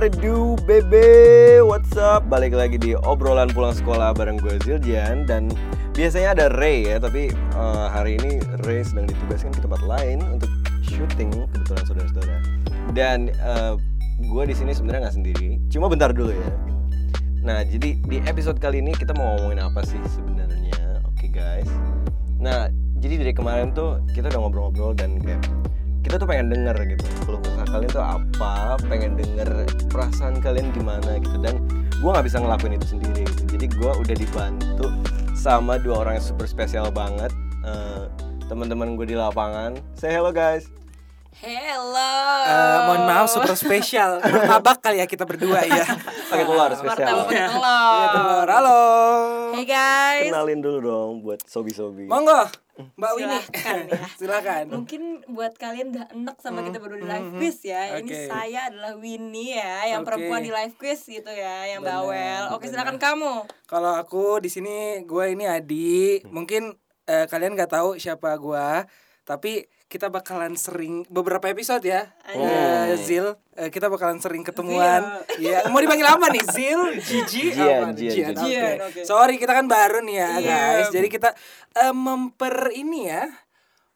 Do, bebe? What's up? Balik lagi di obrolan pulang sekolah bareng gue Ziljan dan biasanya ada Ray ya, tapi eh, hari ini Ray sedang ditugaskan ke tempat lain untuk syuting kebetulan saudara-saudara. Dan eh, gue di sini sebenarnya nggak sendiri, cuma bentar dulu ya. Nah, jadi di episode kali ini kita mau ngomongin apa sih sebenarnya? Oke guys. Nah, jadi dari kemarin tuh kita udah ngobrol-ngobrol dan kayak kita tuh pengen denger gitu keluh kalian tuh apa pengen denger perasaan kalian gimana gitu. Dan gue nggak bisa ngelakuin itu sendiri gitu. jadi gue udah dibantu sama dua orang yang super spesial banget. Eh, teman-teman gue di lapangan. Say hello guys Hello. Eh, mohon maaf super spesial martabak kali ya kita berdua ya pakai telur spesial pakai Iya, telur. telur. halo Hey guys. kenalin dulu dong buat sobi-sobi monggo mbak Winnie Silahkan ya. silakan Mungkin buat kalian udah enek sama kita berdua di live hmm, quiz ya. Ini Oke. saya adalah Winnie ya, yang Oke. perempuan di live quiz gitu ya, yang Benar, bawel. Oke, benar. silakan kamu. kalau aku di sini gue ini Adi mungkin eh, kalian nggak tahu siapa gue tapi kita bakalan sering beberapa episode ya Eh, Zil. Eh, kita bakalan sering ketemuan. Iya. Mau dipanggil apa nih? Zil Gigi Apa? Sorry kita kan baru nih ya Iya. guys. Jadi kita eh, memper ini ya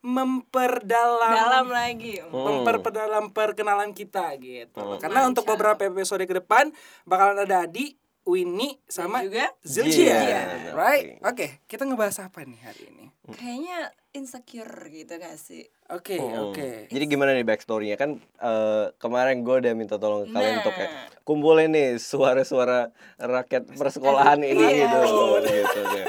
memperdalam Dalam lagi. memperdalam perkenalan kita gitu. Hmm. Karena untuk beberapa episode ke depan bakalan ada Adi, Winnie sama juga Ziljian. Jian. Right? Oke, kita ngebahas apa nih hari ini? kayaknya insecure gitu gak sih? Oke, Hmm. oke. Jadi gimana nih backstorynya kan eh, kemarin gue udah minta tolong ke kalian Nah. untuk kayak kumpulin nih suara-suara rakyat persekolahan ini Iya. gitu, gitu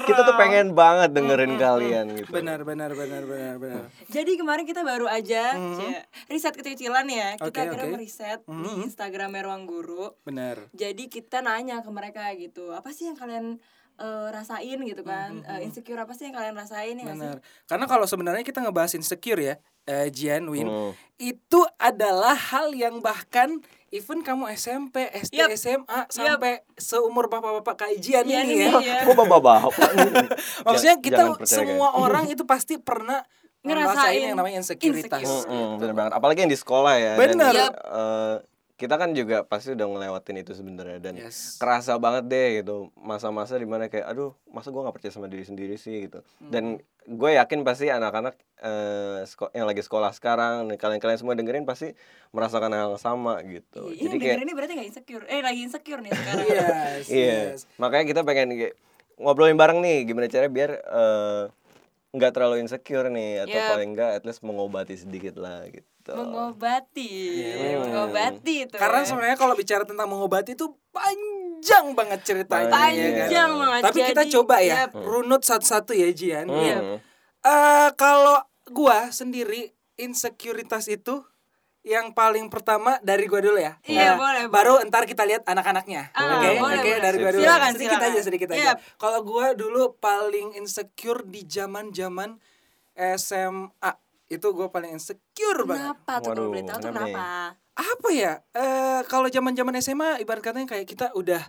Kita tuh pengen banget dengerin kalian gitu. Benar, benar, benar, benar, benar. Jadi kemarin kita baru aja cia, riset kecil-kecilan ya. Kita Oke, akhirnya oke. meriset di Instagramnya Ruang Guru. Benar. Jadi kita nanya ke mereka gitu, apa sih yang kalian eh, rasain gitu kan? Eh, insecure apa sih yang kalian rasain ya? Benar. Karena kalau sebenarnya kita ngebahas insecure ya, eh, Jian, Win, Hmm. itu adalah hal yang bahkan even kamu SMP, SD, Yup. SMA sampai seumur bapak-bapak kayak Jian Iya ini nih, ya. ya. Kok bapak-bapak? Maksudnya kita semua orang itu pasti pernah Ngerasain yang namanya insecuritas. insecure. Mm-mm, bener banget. Apalagi yang di sekolah ya. Bener. Dan, Yup. eh, kita kan juga pasti udah ngelewatin itu sebenarnya dan Yes. kerasa banget deh gitu masa-masa di mana kayak aduh masa gue nggak percaya sama diri sendiri sih gitu dan gue yakin pasti anak-anak eh, yang lagi sekolah sekarang kalian-kalian semua dengerin pasti merasakan hal yang sama gitu Iya, jadi kayak ini berarti gak insecure. Eh lagi insecure nih sekarang. Yes, iya yes. makanya kita pengen kayak ngobrolin bareng nih gimana caranya biar eh, nggak terlalu insecure nih atau Yep. paling enggak at least mengobati sedikit lah gitu Mengobati, mengobati itu. Karena ya. sebenarnya kalau bicara tentang mengobati itu panjang banget ceritanya. Panjang ya kan? banget. Tapi kita coba ya, yep. runut satu-satu ya Jian. Hmm. Iya. Eh, kalau gua sendiri insecuritas itu yang paling pertama dari gua dulu ya. Iya, Nah, boleh, Baru ntar kita lihat anak-anaknya. Ah, Oke, boleh, oke boleh. dari gua dulu. Silakan, sedikit silakan. aja, sedikit aja. Yep. Kalau gua dulu paling insecure di zaman-zaman SMA. Itu gua paling insecure banget. Kenapa tuh kalau boleh tahu tuh kenapa? apa ya eh kalau zaman zaman SMA ibarat katanya kayak kita udah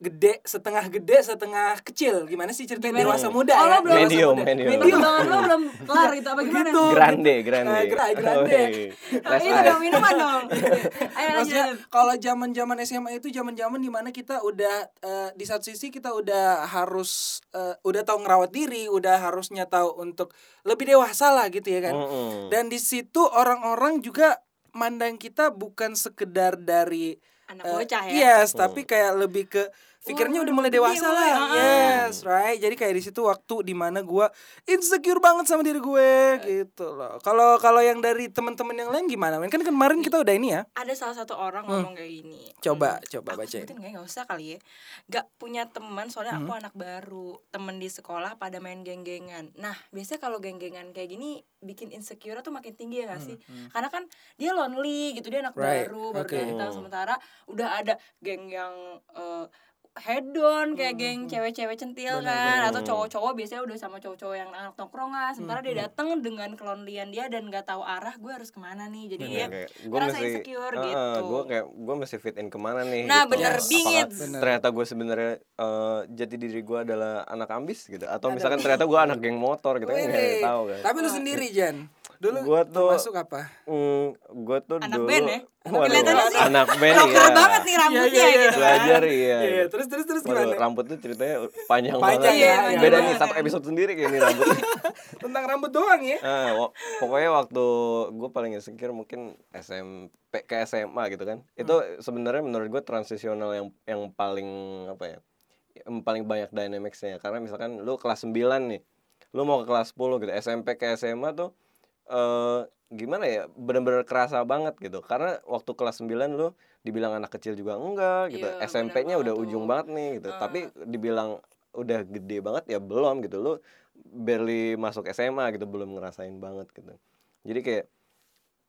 gede setengah gede setengah kecil gimana sih cerita Gimana? dewasa muda Oh, ya belum- Medium, muda. medium. Medium banget lo belum kelar gitu apa gimana? Begitu. grande grande gra- grande. Wih, Oh, ini dong minuman dong. Ayo Maksudnya kalau zaman zaman SMA itu zaman zaman di mana kita udah eh, di satu sisi kita udah harus eh, udah tahu ngerawat diri udah harusnya tahu untuk lebih dewasa lah gitu ya kan Mm-mm. dan di situ orang-orang juga mandang kita bukan sekedar dari Anak eh, bocah ya. Yes, tapi kayak lebih ke pikirnya udah mulai dewasa lah. Ah. Yes, right. Jadi kayak di situ waktu di mana gua insecure banget sama diri gue gitu loh. Kalau kalau yang dari teman-teman yang lain gimana? Kan kemarin kita udah ini ya. Ada salah satu orang ngomong kayak gini. Hmm. Coba, Hmm, coba sebutin nggak? Nggak usah kali ya. Gak punya teman soalnya Hmm. aku anak baru. Temen di sekolah pada main geng-gengan. Nah biasanya kalau geng-gengan kayak gini bikin insecure tuh makin tinggi ya gak sih? Karena kan dia lonely gitu dia anak Hmm, Right, baru baru oke. datang sementara udah ada geng yang eh, head on kayak geng cewek-cewek centil kan atau cowok-cowok biasanya udah sama cowok-cowok yang anak nongkrongan sementara dia datang dengan kelonlian dia dan nggak tahu arah gue harus ke mana nih jadi dia gue ngerasa mesti insecure Heeh, gitu. gue kayak gue mesti fit in ke mana nih Nah, gitu. bener bingit. Bener. ternyata gue sebenarnya eh, jati diri gue adalah anak ambis gitu atau misalkan ternyata gue anak geng motor gitu kan nggak tahu kan Tapi lu sendiri Jan. Dulu Gua tuh- masuk apa? Hmm, gue tuh Anak dulu band ya? Waduh, Kelihatannya sih anak band rocker ya. banget nih rambutnya Iya, iya, iya. gitu kan. Belajar iya. Iya, terus terus terus Waduh, gimana? rambut tuh ceritanya panjang, Panjang banget. ya, iya, Beda iya. nih satu episode sendiri kayak ini rambut. Tentang rambut doang ya. Ah, wa- pokoknya waktu gue paling insecure mungkin SMP ke SMA gitu kan. Itu sebenarnya menurut gue transisional yang yang paling apa ya? Yang paling banyak dynamicsnya karena misalkan lu kelas 9 nih. Lu mau ke kelas 10 gitu. SMP ke SMA tuh eh gimana ya? Bener-bener kerasa banget gitu. Karena waktu kelas 9 lu dibilang anak kecil juga enggak gitu. Iya, SMP-nya udah banget ujung tuh. banget nih gitu. Tapi dibilang udah gede banget ya belum gitu. Lu barely masuk SMA gitu belum ngerasain banget gitu jadi kayak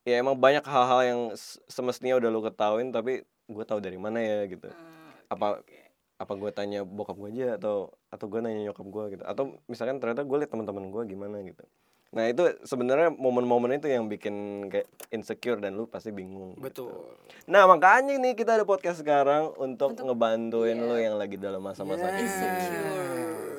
ya emang banyak hal-hal yang semestinya udah lu ketahuin tapi gue tahu dari mana ya gitu Hmm, apa apa gue tanya bokap gue aja atau atau gue nanya nyokap gue gitu atau misalkan ternyata gue liat teman-teman gue gimana gitu nah itu sebenarnya momen-momen itu yang bikin kayak insecure dan lu pasti bingung gitu. Betul. nah makanya nih kita ada podcast sekarang untuk, ngebantuin lu yang lagi dalam masa-masa ini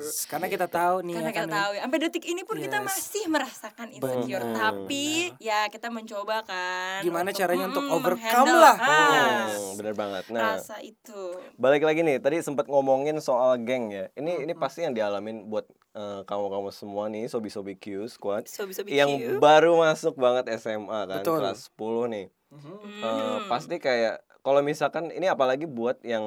Yes. Karena kita tahu nih Karena ya kan. kita tahu ya, sampai detik ini pun kita Yes. masih merasakan insecure, Benar. tapi ya kita mencoba kan. Gimana caranya untuk mm, overcome lah. ah, Hmm, bener banget nah rasa itu. balik lagi nih tadi sempat ngomongin soal geng ya ini ini pasti yang dialamin buat eh, kamu-kamu semua nih sobi-sobi Q squad Sobi-sobi yang Q. baru masuk banget SMA kan Betul. kelas 10 nih Mhm. Eh, pasti kayak kalau misalkan ini apalagi buat yang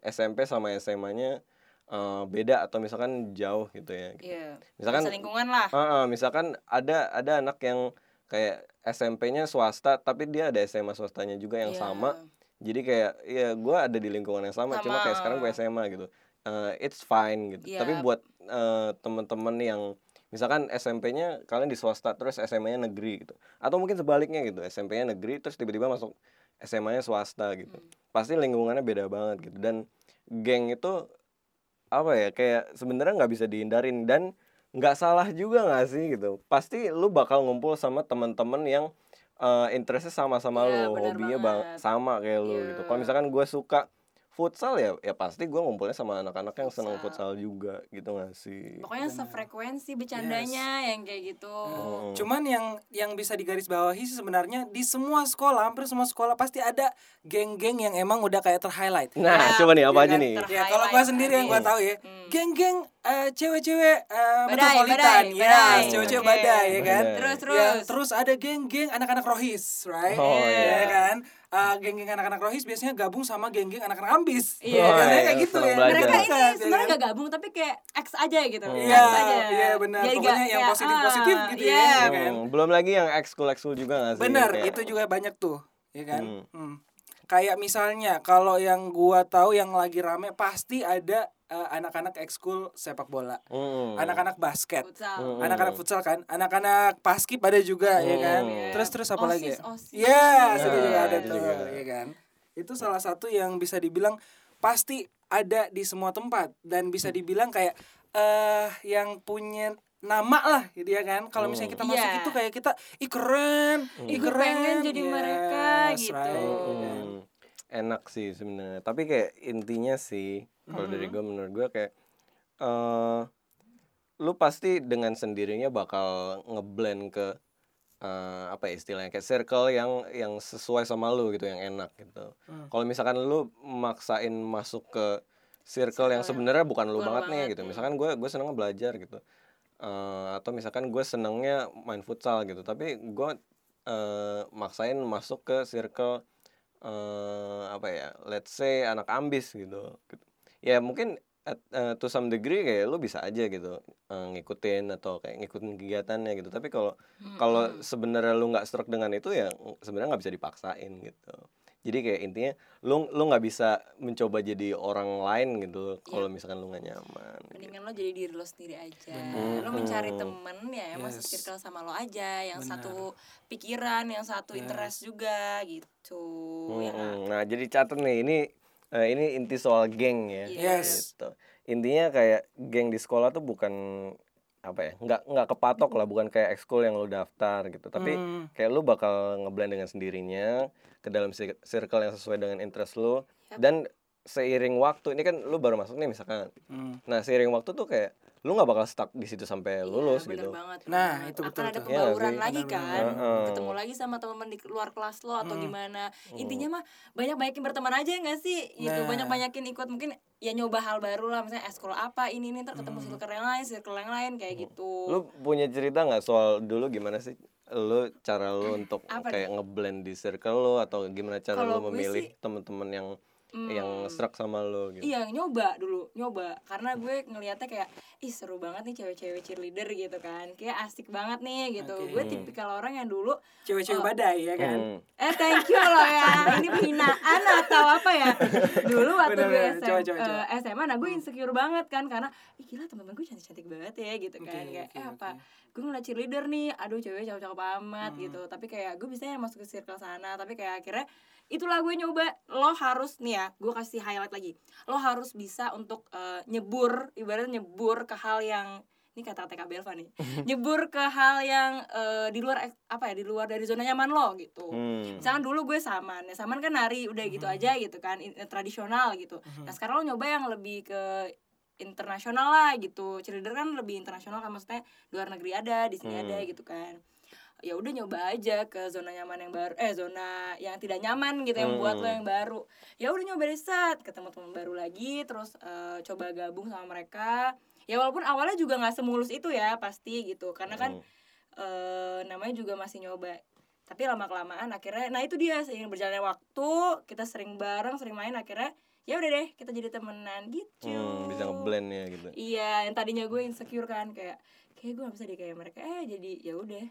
SMP sama SMA-nya eh, beda atau misalkan jauh gitu ya Iya. misalkan Masa lingkungan lah. eh, eh, misalkan ada ada anak yang kayak SMP-nya swasta tapi dia ada SMA swastanya juga yang Iya. sama jadi kayak ya gue ada di lingkungan yang sama, cuma Sama. kayak sekarang gue SMA gitu Eh, it's fine gitu. Iya. tapi buat eh, temen-temen yang misalkan SMP-nya kalian di swasta terus SMA-nya negeri gitu. Atau mungkin sebaliknya gitu SMP-nya negeri terus tiba-tiba masuk SMA-nya swasta gitu. Hmm. pasti lingkungannya beda banget gitu. Dan geng itu apa ya kayak sebenarnya nggak bisa dihindarin. Dan nggak salah juga nggak sih gitu. Pasti lu bakal ngumpul sama teman-teman yang eh, interestnya sama-sama lu benar hobinya bang sama kayak lu Iya. gitu. Kalau misalkan gue suka futsal ya ya pasti gue ngumpulnya sama anak-anak yang seneng Futsal. futsal juga gitu nggak sih Pokoknya sefrekuensi bercandanya yang kayak gitu. Hmm. Cuman yang yang bisa digarisbawahi sih sebenarnya di semua sekolah, hampir semua sekolah pasti ada geng-geng yang emang udah kayak ter-highlight. nah Ya, coba nih apa ya aja kan? nih Ya kalau gua sendiri yang gua tahu ya, Hmm. Eh, cewek-cewek eh, Badai, metropolitan, badai, ya, badai. cewek-cewek Oke. badai ya kan. Badai. Terus terus. Ya, terus ada geng-geng anak-anak rohis, right? Oh, Ya iya. kan? Eh, geng-geng anak-anak rohis biasanya gabung sama geng-geng anak-anak ambis. Iya. Ya kan? Oh, Ya, iya, kayak gitu seneng ya. belajar. mereka ini Dekat, ya sebenarnya kan? gak gabung tapi kayak X aja gitu. Iya, X aja. iya benar. Jadi Pokoknya gak- yang positif-positif ah, gitu iya. ya. kan? Hmm, belum lagi yang ekskul ekskul juga nggak sih Benar, Kayak- itu juga banyak tuh, ya kan? Hmm. Hmm. Kayak misalnya kalau yang gua tahu yang lagi rame pasti ada eh, anak-anak ekskul sepak bola, Hmm. anak-anak basket, Futsal. Hmm. anak-anak futsal kan, anak-anak paskib ada juga, ya kan? Hmm. Terus terus apa lagi? Osis, ya? osis. Iya, itu Nah, juga ada itu tuh, juga. ya kan? Itu salah satu yang bisa dibilang pasti ada di semua tempat dan bisa dibilang kayak eh yang punya nama lah gitu ya kan kalau misalnya kita masuk Iya. itu kayak kita ih keren ih Ih, gue keren pengen jadi mereka, Yes, gitu. right. Hmm, enak sih sebenarnya. Tapi kayak intinya sih kalau dari gue menurut gue kayak eh lu pasti dengan sendirinya bakal ngeblend ke eh, apa ya istilahnya kayak circle yang yang sesuai sama lu gitu yang enak gitu. Hmm. kalau misalkan lu maksain masuk ke circle yang sebenarnya bukan lu bukan banget nih banget, gitu. hmm. misalkan gue gue seneng belajar gitu. Eh, atau misalkan gue senengnya main futsal gitu. Tapi gue eh, maksain masuk ke circle eh apa ya let's say anak ambis gitu. Ya mungkin at- eh, to some degree kayak lu bisa aja gitu eh, ngikutin atau kayak ngikutin kegiatannya gitu. Tapi kalau kalau sebenarnya lu nggak stroke dengan itu ya sebenarnya nggak bisa dipaksain gitu jadi kayak intinya lu lu nggak bisa mencoba jadi orang lain gitu kalau misalkan lu nggak nyaman gitu. Mendingan lo jadi diri lo sendiri aja. Bener. Lo mencari temen ya yang masuk Yes. circle sama lo aja, yang Benar. satu pikiran, yang satu Yes. interest juga gitu. Ya nggak? Mm-mm. Nah, jadi catat nih ini eh, ini inti soal geng ya. Yes. Gitu. Intinya kayak geng di sekolah tuh bukan apa ya? nggak nggak kepatok lah, bukan kayak ekskul yang lu daftar gitu. Tapi Hmm. kayak lu bakal ngeblend dengan sendirinya ke dalam cir- circle yang sesuai dengan interest lu Yap. dan seiring waktu ini kan lu baru masuk nih misalkan Hmm. nah seiring waktu tuh kayak lu nggak bakal stuck di situ sampai lulus Iya, bener gitu banget, Nah, banget. itu betul akan ada. Iya nggak kebauran sih? lagi kan Heeh. ketemu lagi sama teman-teman di luar kelas lo atau Hmm. gimana intinya mah banyak banyakin berteman aja nggak sih gitu Nah. banyak banyakin ikut mungkin ya nyoba hal baru lah misalnya eskul apa ini ini ntar Hmm. ketemu circle yang lain circle yang lain kayak gitu lu punya cerita nggak soal dulu gimana sih lu cara lu untuk Apa kayak ngeblend di circle lu atau gimana cara Kalau lu memilih teman-teman yang Hmm. yang struck sama lu gitu Iya nyoba dulu nyoba karena gue ngelihatnya kayak ih seru banget nih cewek-cewek cheerleader gitu kan kayak asik banget nih gitu Oke. gue tipikal orang yang dulu Cewek-cewek Oh. badai ya kan. Hmm. eh thank you loh ya ini penghinaan atau apa ya dulu waktu gue Bener-bener. SM, Coba, coba, coba. eh, SMA nah gue insecure banget kan karena ih gila teman-teman gue cantik-cantik banget ya gitu kan kayak oke, eh apa gue ngeliat cheerleader nih aduh cewek cakep-cakep amat Hmm. gitu tapi kayak gue bisa masuk ke circle sana tapi kayak akhirnya itulah gue nyoba. Lo harus nih ya gue kasih highlight lagi. Lo harus bisa untuk eh, nyebur ibaratnya nyebur ke hal yang ini kata TK Belva nih. Nyebur ke hal yang eh, di luar apa ya di luar dari zona nyaman lo gitu. Hmm. misalkan dulu gue saman. Ya saman kan nari udah gitu aja gitu kan in- tradisional gitu. Nah sekarang lo nyoba yang lebih ke internasional lah gitu. Cheerleader kan lebih internasional kan maksudnya luar negeri ada di sini Hmm. ada gitu kan ya udah nyoba aja ke zona nyaman yang baru eh zona yang tidak nyaman gitu yang buat lo Hmm. yang baru. Ya udah nyoba deh set ketemu teman baru lagi terus eh, coba gabung sama mereka. Ya walaupun awalnya juga nggak semulus itu ya pasti gitu. Karena kan Hmm. eh namanya juga masih nyoba. Tapi lama kelamaan akhirnya nah itu dia seiring berjalannya waktu kita sering bareng sering main akhirnya ya udah deh kita jadi temenan gitu. Hmm, bisa ngeblend ya gitu. Iya yang tadinya gue insecure kan kayak kayak gue gak bisa deh kayak mereka. Eh jadi ya udah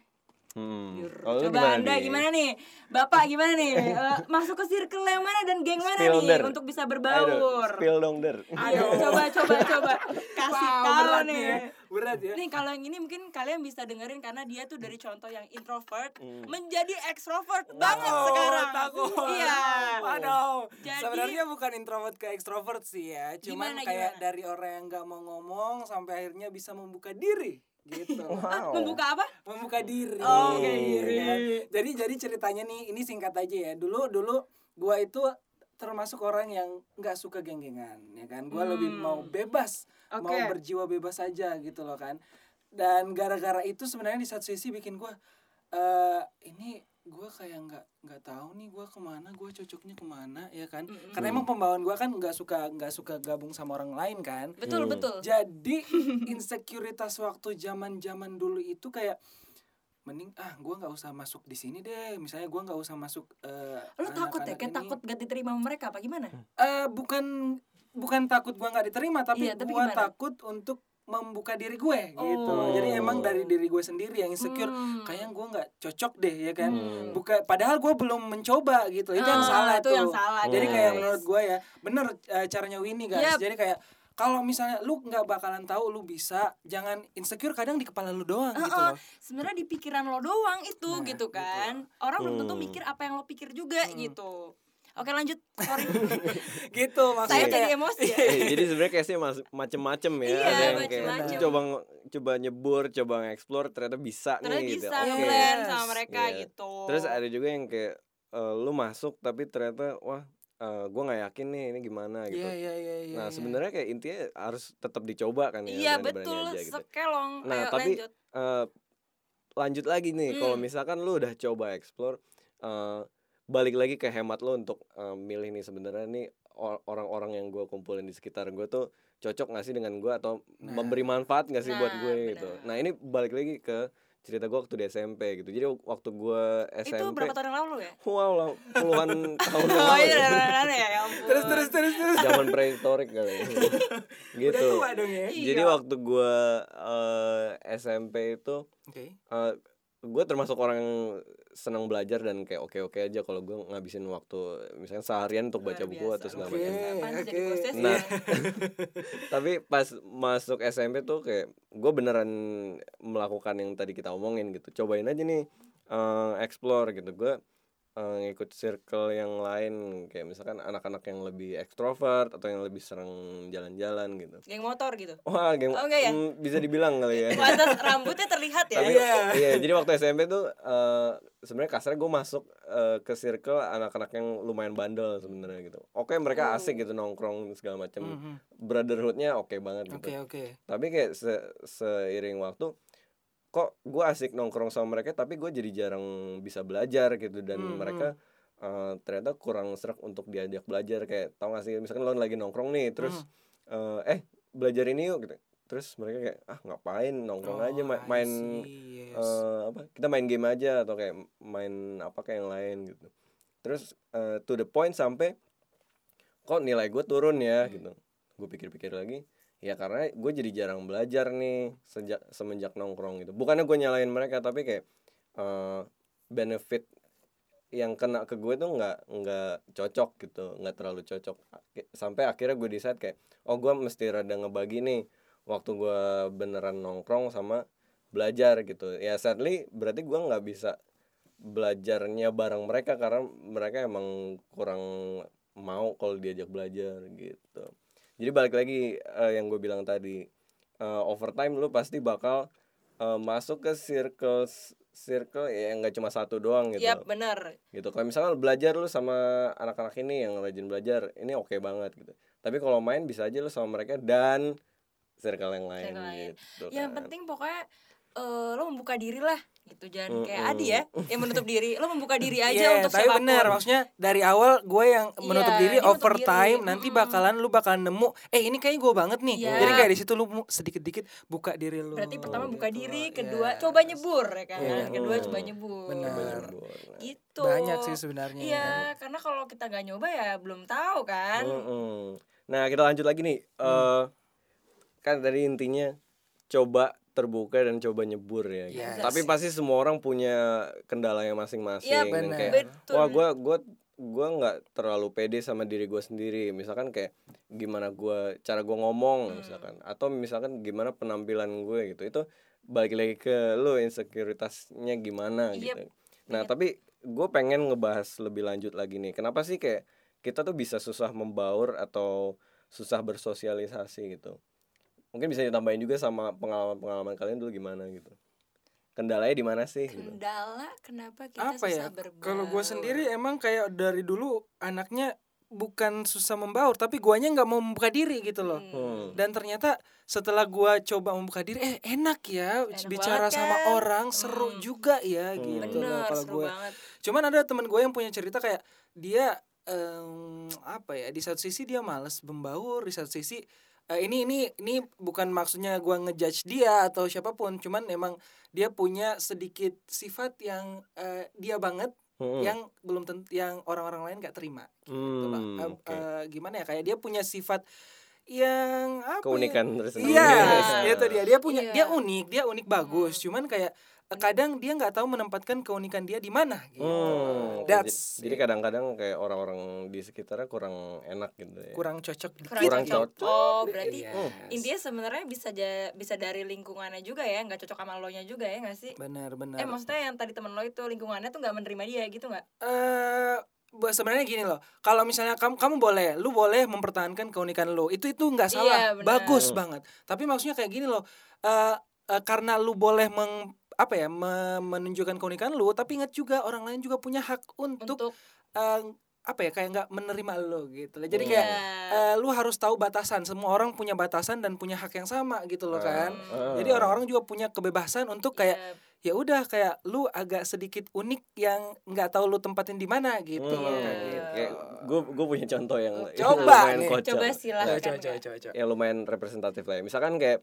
hmm. Yur. Lu coba anda Di? gimana nih bapak gimana nih Eh, masuk ke circle yang mana dan geng mana Spill nih der. untuk bisa Ayo, berbaur spill dong der ayo coba coba coba kasih Wow, tahu berat nih ya. Berat ya. Nih kalau yang ini mungkin kalian bisa dengerin karena dia tuh dari contoh yang introvert Hmm. menjadi extrovert banget Takut, sekarang. takut. Iya. Waduh. Jadi- Sebenarnya bukan introvert ke extrovert sih ya. Cuman Gimana, kayak gimana? dari orang yang nggak mau ngomong sampai akhirnya bisa membuka diri gitu. wow Membuka apa? membuka diri. Oh, oke, Iya diri. kan? Jadi jadi ceritanya nih ini singkat aja ya. Dulu dulu gua itu termasuk orang yang nggak suka geng-gengan ya kan. Gua lebih Hmm. mau bebas, mau Oke. berjiwa bebas aja gitu loh kan. Dan gara-gara itu sebenarnya di satu sisi bikin gua eh ini gua kayak nggak nggak tahu nih gua ke mana gua cocoknya ke mana ya kan Mm-mm. karena emang pembawaan gua kan nggak suka nggak suka gabung sama orang lain kan Betul Hmm. betul. jadi insekuritas waktu zaman zaman dulu itu kayak mending ah gua nggak usah masuk di sini deh misalnya gua nggak usah masuk eh, Lo takut ya? ini. takut gak diterima sama mereka apa gimana? Eh, bukan bukan takut gua nggak diterima tapi, Iya, tapi gua gimana? takut untuk membuka diri gue gitu Oh. jadi emang dari diri gue sendiri yang insecure Hmm. kayak gue nggak cocok deh ya kan Hmm. buka padahal gue belum mencoba gitu itu yang Ah, salah itu tuh yang salah, jadi guys. kayak menurut gue ya bener eh, caranya Winnie guys Yep. jadi kayak kalau misalnya lu nggak bakalan tahu lu bisa jangan insecure kadang di kepala lu doang gitu Heeh, loh sebenarnya di pikiran lo doang itu Nah, gitu gitu. kan. Orang belum tentu Hmm. mikir apa yang lo pikir juga gitu. Oke lanjut, sorry. gitu Saya maksudnya jadi kayak emosi ya. Jadi sebenarnya case-nya mas- macem-macem ya Iya, ada yang kayak macem-macem. coba coba nyebur coba nge-explore ternyata bisa Ternyata nih gitu bisa Oke. ngeblend Yes. sama mereka Iya. gitu. terus ada juga yang kayak eh, lu masuk tapi ternyata wah eh, gua nggak yakin nih ini gimana gitu iya iya iya iya nah iya. sebenarnya kayak intinya harus tetap dicoba kan ya Iya betul, aja gitu. sekelong. Nah, Ayo tapi- lanjut. Eh, lanjut lagi nih kalau Hmm. misalkan lu udah coba explore eh, balik lagi ke hemat lo untuk eh, milih nih sebenarnya nih or- orang-orang yang gue kumpulin di sekitar gue tuh cocok gak sih dengan gue atau Nah. memberi manfaat gak sih buat Nah, gue gitu nah ini balik lagi ke cerita gue waktu di SMP gitu jadi waktu gue SMP Itu berapa tahun yang lalu ya? wow lah, puluhan tahun yang Oh lalu iya, ya. ya, ampun. terus terus terus terus zaman prehistorik kali ya. udah gitu tua dong ya Iya. jadi waktu gue SMP itu oke eh gue termasuk orang yang senang belajar dan kayak oke oke aja kalau gue ngabisin waktu misalnya seharian untuk baca buku biasa. atau segala macam oke. proses Nah. ya? tapi pas masuk SMP tuh kayak gue beneran melakukan yang tadi kita omongin gitu cobain aja nih eh, explore gitu gue eh, ngikut circle yang lain kayak misalkan anak-anak yang lebih ekstrovert atau yang lebih sering jalan-jalan gitu geng motor gitu wah geng Oh, enggak ya? mm, bisa dibilang kali ya rambutnya terlihat ya tapi iya jadi waktu SMP tuh eh, sebenarnya kasarnya gue masuk eh, ke circle anak-anak yang lumayan bandel sebenarnya gitu oke mereka Oh. asik gitu nongkrong segala macam Mhm. brotherhoodnya oke banget gitu Oke oke. tapi kayak se- seiring waktu kok gue asik nongkrong sama mereka tapi gue jadi jarang bisa belajar gitu. Dan Hmm, mereka eh, ternyata kurang serak untuk diajak belajar. Kayak tau gak sih misalkan lo lagi nongkrong nih terus Hmm. eh, eh belajar ini yuk gitu. Terus mereka kayak ah ngapain? Nongkrong aja ma- Oh, main see, yes. eh, apa kita main game aja atau kayak main apa kayak yang lain gitu. Terus eh, to the point sampai kok nilai gue turun ya gitu. Gue pikir-pikir lagi ya karena gue jadi jarang belajar nih sejak semenjak nongkrong gitu. Bukannya gue nyalain mereka tapi kayak eh, benefit yang kena ke gue tuh nggak nggak cocok gitu nggak terlalu cocok. Sampai akhirnya gue decide kayak oh gue mesti rada ngebagi nih waktu gue beneran nongkrong sama belajar gitu. Ya sadly berarti gue nggak bisa belajarnya bareng mereka karena mereka emang kurang mau kalau diajak belajar gitu jadi balik lagi eh, yang gue bilang tadi eh, overtime lu pasti bakal eh, masuk ke circle circle ya nggak cuma satu doang gitu. Yap, bener. Gitu. Kalau misalnya lu belajar lu sama anak-anak ini yang rajin belajar ini oke banget gitu. Tapi kalau main bisa aja lu sama mereka dan circle yang lain Circle lain. gitu Yang kan. penting pokoknya eh, lo membuka diri lah gitu jangan kayak Mm-mm. Adi ya yang menutup diri lo membuka diri aja Iya, untuk tapi siapa pun benar maksudnya dari awal gue yang menutup Iya, diri menutup overtime diri. nanti bakalan lu bakalan nemu eh ini kayaknya gue banget nih Iya. jadi kayak di situ lu mu- sedikit-dikit buka diri lu berarti pertama buka gitu. diri Yes. kedua coba nyebur ya kan Iya. kedua Mm. coba nyebur Benar. Bener. gitu banyak sih sebenarnya iya karena kalau kita gak nyoba ya belum tahu kan Mm-mm. Nah kita lanjut lagi nih. eh kan tadi intinya coba terbuka dan coba nyebur ya. gitu. Yes. Tapi pasti semua orang punya kendalanya masing-masing. Iya, benar. kayak, Betul. Wah gue gua gua nggak terlalu pede sama diri gue sendiri. Misalkan kayak gimana gue cara gue ngomong Hmm. misalkan atau misalkan gimana penampilan gue gitu. Itu balik lagi ke lo insecuritasnya gimana Yep. gitu. Nah tapi gue pengen ngebahas lebih lanjut lagi nih. Kenapa sih kayak kita tuh bisa susah membaur atau susah bersosialisasi gitu. Mungkin bisa ditambahin juga sama pengalaman-pengalaman kalian dulu gimana gitu. Kendalanya di mana sih? Gitu. kendala kenapa kita apa ya susah berbaur kalau gue sendiri emang kayak dari dulu anaknya bukan susah membaur tapi guanya nggak mau membuka diri gitu loh Hmm. dan ternyata setelah gua coba membuka diri eh enak ya Enak bicara banget sama kan? orang seru Hmm. juga ya Hmm. gitu loh bener kalau seru gue banget cuman ada teman gue yang punya cerita kayak dia em, apa ya di satu sisi dia males membaur di satu sisi eh, ini ini ini bukan maksudnya gua ngejudge dia atau siapa pun cuman emang dia punya sedikit sifat yang eh, dia banget Hmm. yang belum tentu yang orang-orang lain gak terima gitu lah. Hmm, Eh, oke. eh, gimana ya kayak dia punya sifat yang apa ya? keunikan tersendiri. Iya, itu dia. Dia punya Iya. dia unik, dia unik bagus. Cuman kayak kadang dia nggak tahu menempatkan keunikan dia di mana gitu. Hmm. That's Jadi kadang-kadang kayak orang-orang di sekitarnya kurang enak gitu ya. kurang cocok dikit. Kurang cocok. oh berarti Yes. intinya sebenarnya bisa ja- bisa dari lingkungannya juga ya nggak cocok sama lo nya juga ya nggak sih benar benar. eh maksudnya yang tadi temen lo itu lingkungannya tuh nggak menerima dia gitu nggak eh bu- sebenarnya gini loh kalau misalnya kamu kamu boleh lu boleh mempertahankan keunikan lu itu itu nggak salah Iya, bagus Hmm. banget tapi maksudnya kayak gini loh eh eh, karena lu boleh meng apa ya me- menunjukkan keunikan lu tapi ingat juga orang lain juga punya hak untuk, untuk eh, apa ya kayak nggak menerima lu gitu loh jadi Hmm. kayak Iya. eh, lu harus tahu batasan semua orang punya batasan dan punya hak yang sama gitu loh kan Ah. jadi orang-orang juga punya kebebasan untuk kayak ya, ya udah kayak lu agak sedikit unik yang nggak tahu lu tempatin di mana gitu Hmm, loh kayak Iya. gitu. Gue gue punya contoh yang yang Coba lumayan nih. kocak. coba Coba silahkan coba coba Kak. coba. coba. yang lumayan representatif lah ya. Misalkan kayak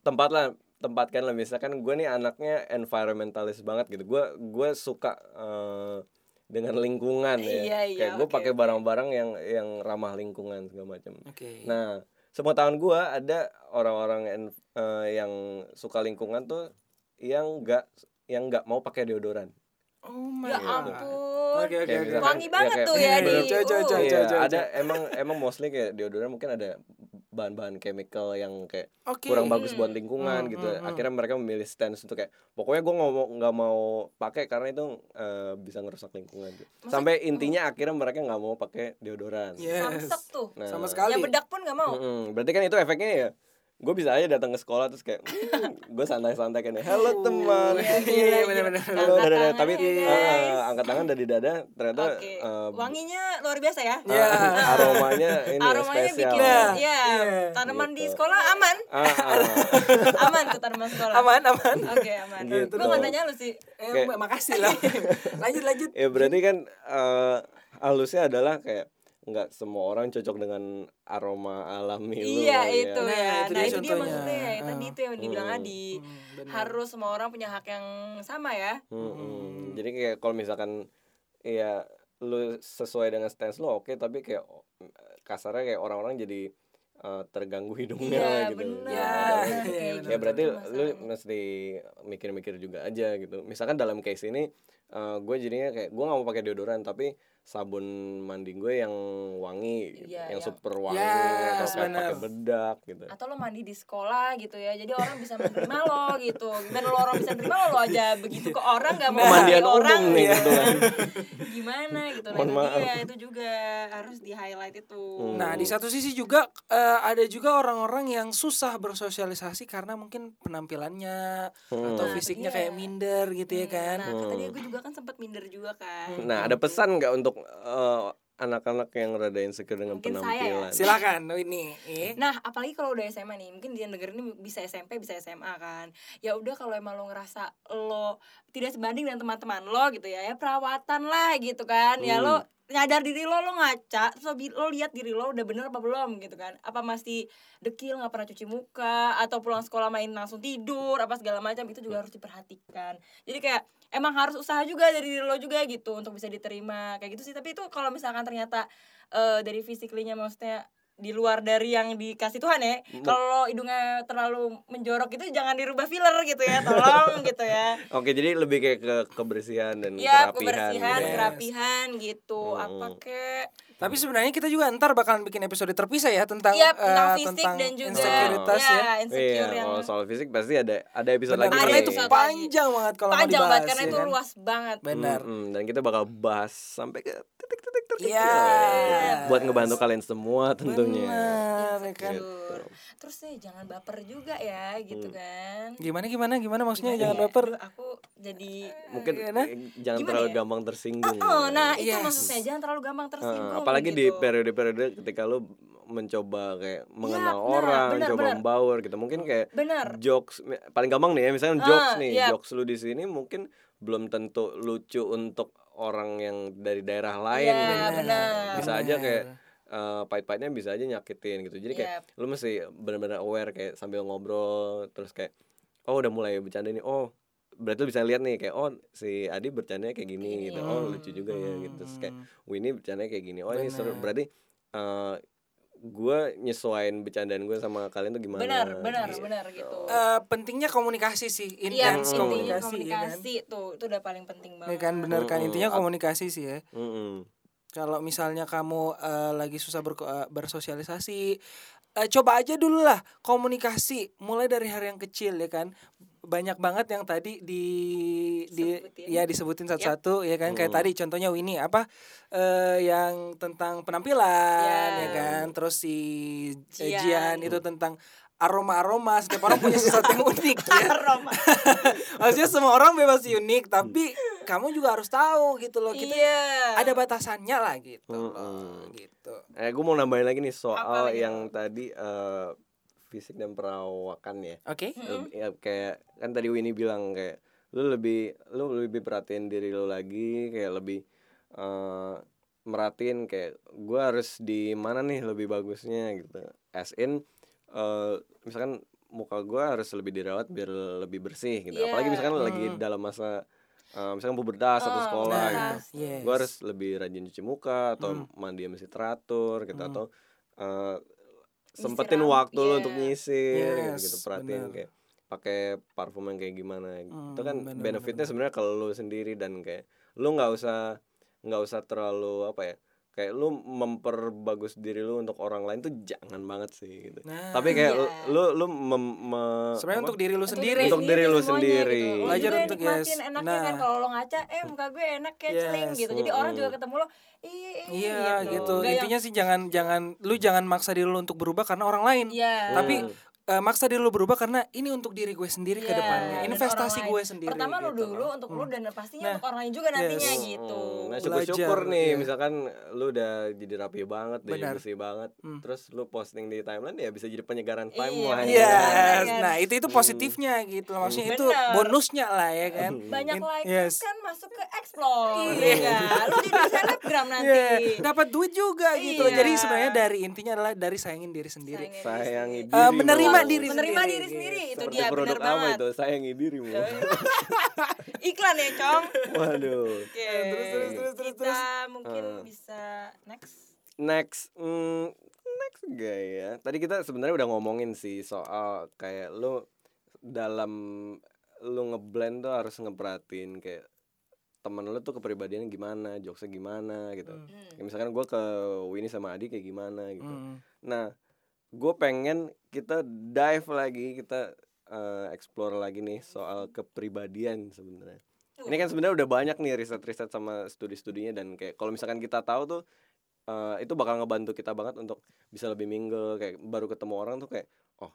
tempat lah tempatkan lah misalkan gue nih anaknya environmentalis banget gitu. Gue gue suka eh, dengan lingkungan ya. Iya, iya, kayak gue oke, pakai oke. barang-barang yang yang ramah lingkungan segala macam. Oke. Nah, sepengetahuan gue ada orang-orang eh, yang suka lingkungan tuh yang nggak yang nggak mau pakai deodoran. Oh my ya god. ampun Oke oke Kayak oke. misalkan- wangi ya banget kayak- tuh ya Hmm, di coba, uh. coba. Iya, coba. ada emang emang mostly kayak deodoran mungkin ada bahan-bahan chemical yang kayak Oke. kurang bagus buat lingkungan Hmm, gitu hmm, hmm. akhirnya mereka memilih stance untuk kayak pokoknya gue nggak mau nggak mau pakai karena itu eh, bisa ngerusak lingkungan gitu. sampai intinya akhirnya mereka nggak mau pakai deodoran Yes. Samsek tuh. Nah, Sama sekali. Ya bedak pun gak mau. Mm-mm. berarti kan itu efeknya ya gue bisa aja datang ke sekolah terus kayak gue santai-santai ya halo teman Iya, iya, benar-benar. halo Angkat dada tapi guys. angkat tangan dari dada ternyata eh, Wanginya luar biasa ya. Iya. aromanya ini ya, Aromanya spesial bikin ya iya. tanaman di Gitu. sekolah aman. Ah, ah. aman tuh tanaman sekolah. Aman, aman. Oke, aman. Gitu Gue gak dong. nanya lu sih. Eh, Kayak- makasih lah. lanjut lanjut. ya berarti kan eh, halusnya adalah kayak nggak semua orang cocok dengan aroma alami lu Iya kali ya. itu Nah, ya. itu Nah dia itu dia maksudnya ya. Tadi Ah. itu yang dibilang Hmm. Adi. Hmm. Harus semua orang punya hak yang sama ya. Mm-mm. Jadi kayak kalau misalkan ya lu sesuai dengan stance lu oke tapi kayak kasarnya kayak orang-orang jadi eh, terganggu hidungnya Iya gitu. benar. Ya, benar, kayak benar. Ya gitu berarti lu mesti mikir-mikir juga aja gitu. Misalkan dalam case ini gue jadinya kayak gue nggak mau pakai deodoran tapi sabun mandi gue yang wangi, gitu. Iya, yang yang- super wangi Yes, atau kayak pakai bedak gitu. atau lo mandi di sekolah gitu ya jadi orang bisa menerima lo gitu gimana lo orang bisa menerima lo, lo aja begitu ke orang gak mau Pemandian mandi orang nih gitu kan. gimana gitu nah Mohon itu maaf. dia itu juga harus di highlight itu Hmm. Nah, di satu sisi juga eh, ada juga orang-orang yang susah bersosialisasi karena mungkin penampilannya atau Hmm. fisiknya Iya. kayak minder gitu ya kan. nah kan tadi gue juga kan sempat minder juga kan Nah, ada pesan nggak untuk eh, anak-anak yang rada insecure dengan Mungkin saya ya. penampilan? Silakan ini. Eh. Nah, apalagi kalau udah SMA nih, mungkin dia denger ini bisa SMP, bisa SMA kan. Ya udah kalau emang lo ngerasa lo tidak sebanding dengan teman-teman lo gitu ya, ya perawatan lah gitu kan. Ya lo nyadar diri lo lo ngaca, terus lo, lo lihat diri lo udah bener apa belum gitu kan. Apa masih dekil nggak pernah cuci muka atau pulang sekolah main langsung tidur apa segala macam itu juga harus diperhatikan. Jadi kayak emang harus usaha juga dari diri lo juga gitu untuk bisa diterima kayak gitu sih. Tapi itu kalau misalkan ternyata eh, dari physically-nya maksudnya di luar dari yang dikasih Tuhan ya. Kalau hidungnya terlalu menjorok itu jangan dirubah filler gitu ya, tolong gitu ya. Oke, jadi lebih kayak ke kebersihan dan Ya, kerapihan. kebersihan, gitu. kerapihan gitu. Hmm. Apa kek? Tapi sebenarnya kita juga ntar bakalan bikin episode terpisah ya tentang Iya, tentang eh, fisik tentang dan juga insekuritas ya. ya, insecure Iya, yang kalau soal fisik pasti ada ada episode Benar, lagi. karena itu panjang banget kalau mau panjang dibahas banget karena ya itu kan? luas banget. Benar. Mm-mm, dan kita bakal bahas sampai ke titik-titik terkecil. Iya. Buat ngebantu kalian semua tentunya. Benar, ya kan. Gitu. Terus ya jangan baper juga ya gitu Hmm. kan. Gimana gimana gimana maksudnya Gimana jangan ya? baper. Aku jadi Mungkin Gimana? eh, jangan Gimana terlalu ya? gampang tersinggung. Oh, nah itu Yes. maksudnya jangan terlalu gampang tersinggung. apalagi di gitu. periode-periode ketika lu mencoba kayak mengenal benar, orang, benar, coba benar. membaur gitu. Mungkin kayak Benar. jokes paling gampang nih ya misalnya Ah, jokes nih iya. jokes lu di sini mungkin belum tentu lucu untuk orang yang dari daerah lain Iya, gitu. benar. bisa aja kayak eh, pahit-pahitnya bisa aja nyakitin gitu jadi kayak Yap. lu mesti benar-benar aware kayak sambil ngobrol terus kayak oh udah mulai bercanda nih oh berarti lu bisa lihat nih kayak oh si Adi bercandanya kayak gini gitu oh lucu juga ya gitu terus kayak Winnie bercandanya kayak gini oh ini seru Benar. berarti eh gue nyesuaiin bercandaan gue sama kalian tuh gimana Benar, benar, gitu. benar gitu. Eh, pentingnya komunikasi sih, Iya, intens intinya intinya komunikasi, ya kan. komunikasi tuh itu udah paling penting Ya banget. kan bener kan intinya komunikasi sih ya. Mm-mm. Kalau misalnya kamu eh, lagi susah berko- eh, bersosialisasi, eh, coba aja dulu lah komunikasi mulai dari hal yang kecil ya kan. Banyak banget yang tadi di di Sebutin. ya disebutin satu-satu ya kan kayak Mm. tadi contohnya Winnie apa eh, yang tentang penampilan Ya. ya kan. Terus si Jian. Jian itu tentang aroma-aroma setiap orang punya sesuatu yang unik ya. Aroma. Maksudnya semua orang bebas unik tapi kamu juga harus tahu gitu loh kita Iya. ada batasannya lah gitu loh, Mm-mm. gitu Eh, gue mau nambahin lagi nih Apa soal lagi yang tadi eh, fisik dan perawakan ya. oke Lebih- ya, kayak kan tadi Winnie bilang kayak lu lebih lu lebih perhatiin diri lu lagi kayak lebih eh merhatiin kayak gue harus di mana nih lebih bagusnya gitu. As in eh misalkan muka gue harus lebih dirawat biar lebih bersih gitu. Iya. Apalagi misalkan lagi Hmm. dalam masa eh, misalkan pubertas atau Oh, sekolah nah, gitu yes. gue harus lebih rajin cuci muka atau Hmm. mandi yang mesti teratur gitu Hmm. atau eh, Nyisir sempetin rambut, waktu lu iya. untuk nyisir Yes, gitu perhatiin benar. kayak pakai parfum yang kayak gimana itu kan Hmm, benefitnya benar, sebenarnya kalau lu sendiri dan kayak lu nggak usah nggak usah terlalu apa ya kayak lu memperbagus diri lu untuk orang lain tuh jangan banget sih gitu. Nah, Tapi kayak lu Iya. lu, lu mem- me- sebenarnya untuk diri lu sendiri Untuk diri lu semuanya sendiri. gitu. Lu Belajar untuk, yes. enaknya Nah. kan kalau lo ngaca eh muka gue enak kayak celing Yes. gitu jadi orang Mm-mm. juga ketemu lo iya Iya gitu. Yang- Intinya sih jangan jangan lu jangan maksa diri lu untuk berubah karena orang lain. Iya. Tapi eh, maksa diri lu berubah karena ini untuk diri gue sendiri ke Iya, depannya. Investasi gue lain. sendiri. Pertama lu gitu dulu untuk Hmm. lu dan pastinya Nah, untuk orang lain juga nantinya yes. gitu. Hmm, Nah Belajar, syukur-syukur nih iya. misalkan lu udah jadi rapi banget, udah Benar. bersih banget, Hmm. terus lu posting di timeline ya bisa jadi penyegaran Iya, timeline. benar. Yes, Kan? nah itu itu positifnya gitu loh. Maksudnya itu Bener. bonusnya lah ya kan. Banyak In- like yes. kan masuk ke explore Iya. ya. Lu jadi selebgram nanti. Iya, dapat duit juga gitu loh. Jadi Iya. sebenarnya dari intinya adalah dari sayangin diri sendiri. Sayangin Sayangi diri diri. Eh, menerima diri Menerima sendiri, diri sendiri gitu. itu Seperti dia produk benar banget. itu? Sayangi dirimu. Iklan ya, Cong. Waduh. Oke. terus, terus, terus, terus, Kita mungkin Eh. bisa next. Next, hmm, next gak ya? Tadi kita sebenarnya udah ngomongin sih soal kayak lu dalam lu ngeblend tuh harus ngeperhatiin kayak temen lu tuh kepribadiannya gimana, jokesnya gimana gitu. Hmm. Hmm. Kayak misalkan gue ke Winnie sama Adi kayak gimana gitu. Hmm. Nah, gue pengen kita dive lagi, kita eh, explore lagi nih soal kepribadian sebenarnya. Ini kan sebenarnya udah banyak nih riset-riset sama studi-studinya dan kayak kalau misalkan kita tahu tuh eh, itu bakal ngebantu kita banget untuk bisa lebih mingle kayak baru ketemu orang tuh kayak oh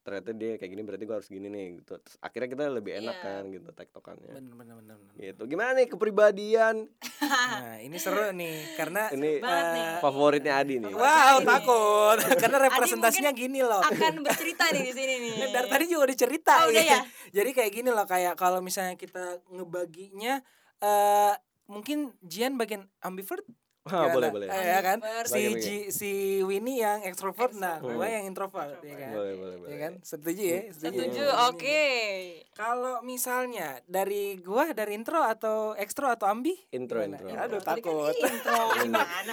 ternyata dia kayak gini berarti gue harus gini nih gitu. Terus akhirnya kita lebih enak Iya. kan gitu tektokannya. Bener, bener, bener, bener. Gitu. Gimana nih kepribadian? Nah, ini seru nih karena Ini Banget nih. eh, favoritnya Adi nih. Wow, Ini. takut. Karena representasinya gini loh. Akan bercerita nih di sini nih. Dari tadi juga udah cerita Oh, udah ya? Jadi kayak gini loh kayak kalau misalnya kita ngebaginya eh mungkin Jian bagian ambivert Ah, ya boleh kan? boleh. Eh, ya kan si Ji, si Winnie yang extrovert nah gue yang introvert ya kan Boleh boleh boleh. ya kan setuju ya Setuju, Hmm. oke. kalau misalnya dari gua dari intro atau ekstro atau ambi Intro Gimana? intro. aduh kan takut intro gimana?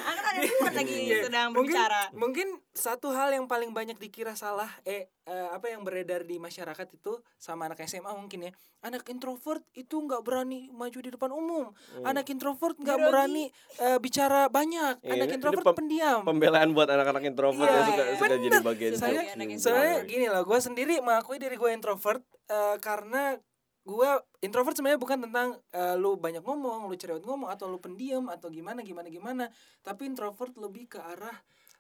Kan lagi Iya. sedang mungkin berbicara. mungkin satu hal yang paling banyak dikira salah eh eh, apa yang beredar di masyarakat itu sama anak SMA mungkin ya anak introvert itu nggak berani maju di depan umum. Anak introvert nggak berani eh, bicara banyak. Iya, anak introvert ini pem- pendiam. Pembelaan buat anak-anak introvert Iya, ya suka suka bener. jadi bagian saya soalnya gini loh gue sendiri mengakui diri gue introvert eh, karena gue introvert sebenarnya bukan tentang eh, lu banyak ngomong lu cerewet ngomong atau lu pendiam atau gimana gimana gimana. Tapi introvert lebih ke arah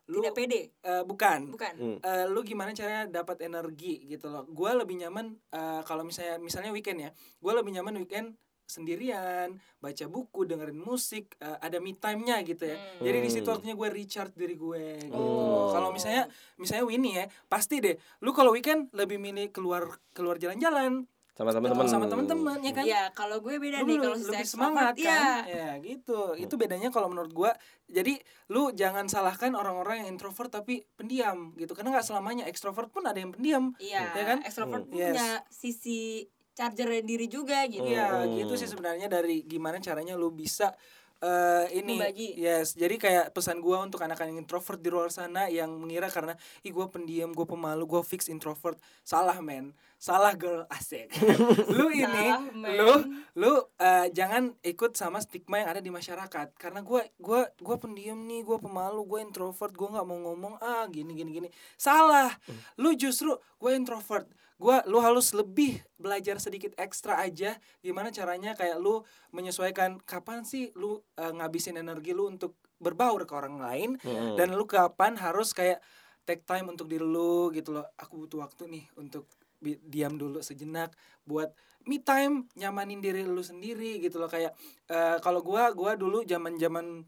lu Tidak pede, eh, bukan bukan. Hmm. Eh, lu gimana caranya dapat energi gitu loh gue lebih nyaman eh, kalau misalnya misalnya weekend ya gue lebih nyaman weekend sendirian baca buku dengerin musik eh, ada me time nya gitu ya Hmm. jadi di situ Hmm. waktunya gue recharge diri gue gitu Oh. kalau misalnya misalnya Winnie ya pasti deh lu kalau weekend lebih milih keluar keluar jalan-jalan sama teman-teman sama teman-teman ya kan Iya, kalau gue beda lu nih kalau lebih semangat kan Iya. ya gitu itu bedanya kalau menurut gua jadi lu jangan salahkan orang-orang yang introvert tapi pendiam gitu karena nggak selamanya ekstrovert pun ada yang pendiam Iya, Ya kan? extrovert Hmm. punya sisi charger diri juga gitu. Iya Hmm. gitu sih sebenarnya dari gimana caranya lu bisa eh ini Membagi. yes. Jadi kayak pesan gua untuk anak-anak introvert di luar sana yang mengira karena ih gua pendiam gua pemalu gua fix introvert. Salah men. Salah girl. Asik. Lu ini Salah, lu lu eh, jangan ikut sama stigma yang ada di masyarakat. Karena gua gua gua pendiam nih gua pemalu gua introvert gua nggak mau ngomong ah gini gini gini. Salah. Lu justru gue introvert gua lu harus lebih belajar sedikit ekstra aja. Gimana caranya kayak lu menyesuaikan kapan sih lu eh, ngabisin energi lu untuk berbaur ke orang lain. Hmm. dan lu kapan harus kayak take time untuk diri lu gitu loh. Aku butuh waktu nih untuk diam dulu sejenak buat me time nyamanin diri lu sendiri gitu loh. Kayak eh, kalau gua gua dulu zaman-zaman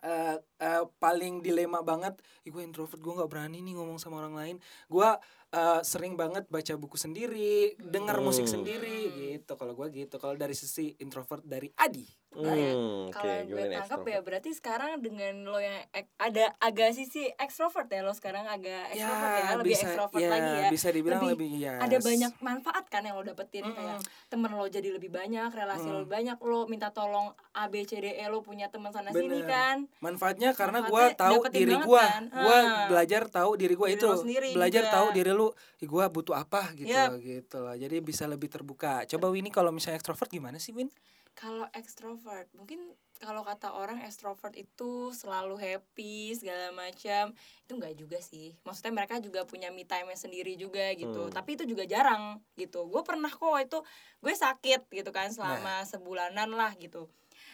eh eh, paling dilema banget Ih, gue introvert gue nggak berani nih ngomong sama orang lain gua eh, sering banget baca buku sendiri dengar musik Hmm. sendiri gitu kalau gua gitu kalau dari sisi introvert dari Adi Hmm, oke, Kalau gue tangkap ya berarti sekarang dengan lo yang ek- ada agak sisi extrovert ya lo sekarang agak extrovert ya, lebih bisa extrovert ya, lagi ya. bisa dibilang Lebih lebih, yes. Ada banyak manfaat kan yang lo dapetin Mm-mm. kayak temen lo jadi lebih banyak, relasi lo Mm. lebih banyak, lo minta tolong A B C D E lo punya teman sana sini Bener. kan. manfaatnya karena Manfaatnya gua tahu diri banget gua. kan. gua Ah. belajar tahu diri gua Diri itu. sendiri belajar juga. tahu diri lu "Ih, gua butuh apa? gitu Yap. loh gitu loh. Jadi bisa lebih terbuka. Coba Winnie kalau misalnya ekstrovert gimana sih Win? Kalau extrovert mungkin kalau kata orang extrovert itu selalu happy segala macam. Itu enggak juga sih. Maksudnya mereka juga punya me time sendiri juga gitu. Hmm. tapi itu juga jarang gitu. Gue pernah kok itu gue sakit gitu kan selama sebulanan lah gitu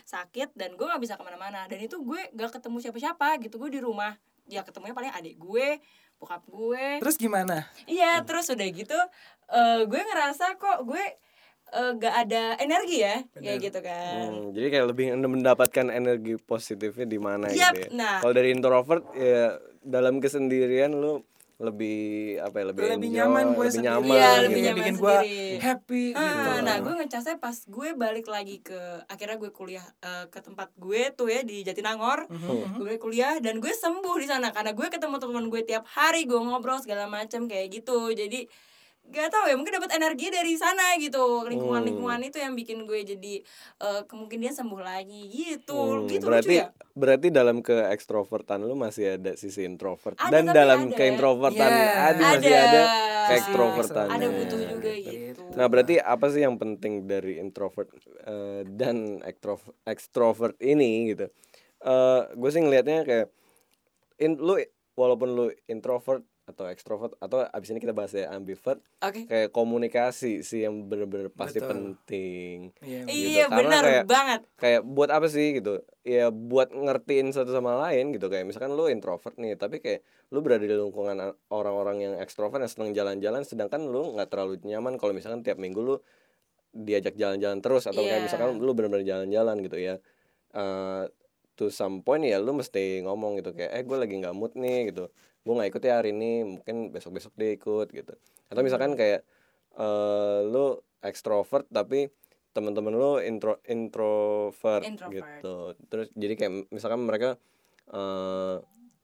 sakit dan gue nggak bisa ke mana-mana dan itu gue gak ketemu siapa-siapa gitu gue di rumah ya ketemunya paling adik gue bokap gue Terus gimana? Iya, terus udah gitu eh gue ngerasa kok gue eh, gak ada energi ya, kayak gitu kan. Hmm, jadi kayak lebih mendapatkan energi positifnya di mana Yap, gitu ya. nah. Kalau dari introvert ya dalam kesendirian lu lebih apa ya lebih, Lebih enjoy, nyaman gue lebih sendiri. nyaman. Iya, gitu. lebih nyaman bikin gue sendiri. happy Ah, gitu. nah gue ngecasnya pas gue balik lagi ke akhirnya gue kuliah eh, ke tempat gue tuh ya di Jatinangor Mhm. gue kuliah dan gue sembuh di sana karena gue ketemu teman gue tiap hari gue ngobrol segala macam kayak gitu jadi gak tau ya mungkin dapat energi dari sana gitu lingkungan lingkungan itu yang bikin gue jadi eh, kemungkinan dia sembuh lagi gitu Hmm, gitu berarti lucu ya berarti dalam ke ekstrovertan lu masih ada sisi introvert Ada, dan dalam ada. ke introvertan Iya. Adi masih Ada. ada ke Sisi ekstrovertan ada Nah, butuh juga gitu. gitu Nah, berarti apa sih yang penting dari introvert eh, dan ekstrovert, ekstrovert ini gitu? Eh gue sih ngelihatnya kayak in, lu walaupun lu introvert atau ekstrovert atau abis ini kita bahas ya ambivert, oke kayak komunikasi sih yang bener-bener pasti Betul. penting. Iya. gitu. iya benar kayak- banget Kayak buat apa sih gitu? Ya buat ngertiin satu sama lain gitu kayak misalkan lu introvert nih, tapi kayak lu berada di lingkungan orang-orang yang ekstrovert yang seneng jalan-jalan sedangkan lu nggak terlalu nyaman kalau misalkan tiap minggu lu diajak jalan-jalan terus atau kayak Iya. misalkan lu benar-benar jalan-jalan gitu ya. Eh to some point ya lu mesti ngomong gitu kayak eh gue lagi nggak mood nih gitu gue nggak ikut ya hari ini mungkin besok besok dia ikut gitu. Atau misalkan kayak eh lu ekstrovert tapi teman-teman lu intro introvert, Introvert. gitu. Terus jadi kayak misalkan mereka eh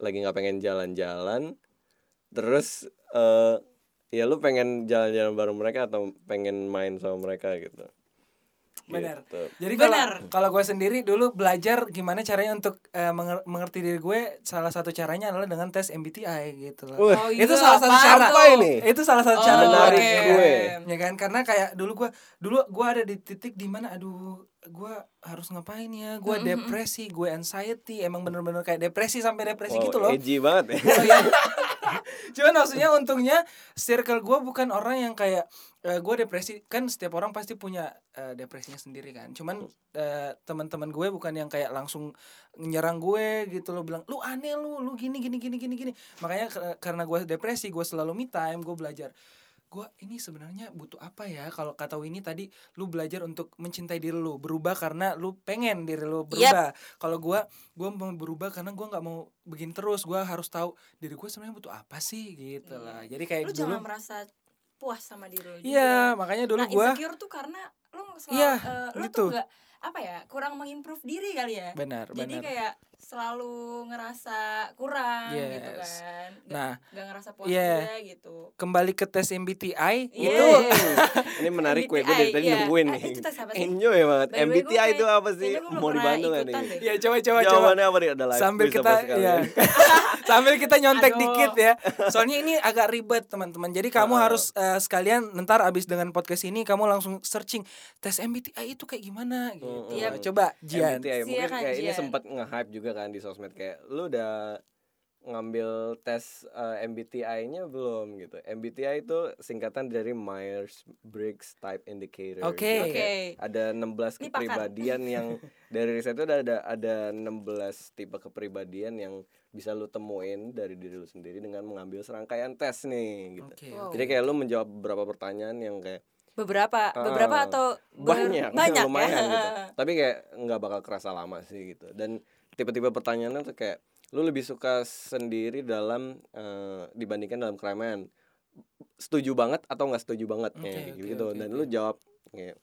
lagi nggak pengen jalan-jalan terus eh ya lu pengen jalan-jalan bareng mereka atau pengen main sama mereka gitu Benar. Gitu. Jadi kalau Benar. kalau gue sendiri dulu belajar gimana caranya untuk eh, menger- mengerti diri gue salah satu caranya adalah dengan tes MBTI gitu loh. Oh, itu iya, salah satu cara. Apa ini? Itu salah satu Oh, cara Menarik buat- gue. Ya kan karena kayak dulu gue dulu gue ada di titik di mana aduh gue harus ngapain ya gue depresi gue anxiety emang bener-bener kayak depresi sampai depresi Wow, gitu loh edgy banget ya Oh, iya. Cuman maksudnya untungnya circle gue bukan orang yang kayak gue depresi kan setiap orang pasti punya eh, depresinya sendiri kan. Cuman eh, teman-teman gue bukan yang kayak langsung nyerang gue gitu loh bilang lu aneh lu lu gini gini gini gini gini. Makanya karena gue depresi gue selalu me time gue belajar gue ini sebenarnya butuh apa ya? Kalau kata Winnie tadi lu belajar untuk mencintai diri lu berubah karena lu pengen diri lu berubah. Kalau gue gue mau berubah karena gue nggak mau begini terus gue harus tahu diri gue sebenarnya butuh apa sih gitu lah. Jadi kayak lu dulu jangan merasa puas sama diri lu iya makanya dulu nah, gue insecure tuh karena lu selalu Iya, eh, lu gitu. tuh gak apa ya kurang mengimprove diri kali ya. Benar jadi benar. kayak selalu ngerasa kurang gitu Yes. kan gak, nah gak ngerasa puas iya. juga gitu kembali ke tes MBTI Iya. itu ini menarik gue gue dari tadi iya. nungguin nih itu tes apa sih? enjoy banget By MBTI itu apa sih mau dibantu ikutan nih deh. ya coba coba coba jawabannya apa nih ada live sambil kita ya sambil kita nyontek Aduh. dikit ya soalnya ini agak ribet teman-teman jadi kamu Ah. harus eh, sekalian ntar abis dengan podcast ini kamu langsung searching tes MBTI itu kayak gimana gitu Mm, Yap. coba Jian MBTI mungkin kayak ini sempat nge-hype juga kan di sosmed kayak lu udah ngambil tes eh, MBTI-nya belum gitu. MBTI itu singkatan dari Myers Briggs Type Indicator. Oke. Jadi Oke. kayak Ada 16 Ini pakar. kepribadian yang dari riset itu ada ada ada 16 tipe kepribadian yang bisa lu temuin dari diri lu sendiri dengan mengambil serangkaian tes nih gitu. Oke, Wow. Jadi kayak lu menjawab beberapa pertanyaan yang kayak beberapa Ah, beberapa atau banyak, banyak lumayan ya gitu. Tapi kayak nggak bakal kerasa lama sih gitu. Dan tipe-tipe pertanyaannya tuh kayak lu lebih suka sendiri dalam eh, dibandingkan dalam keramaian. Setuju banget atau nggak setuju banget Oke, kayak oke, gitu. oke, Dan oke. lu jawab kayak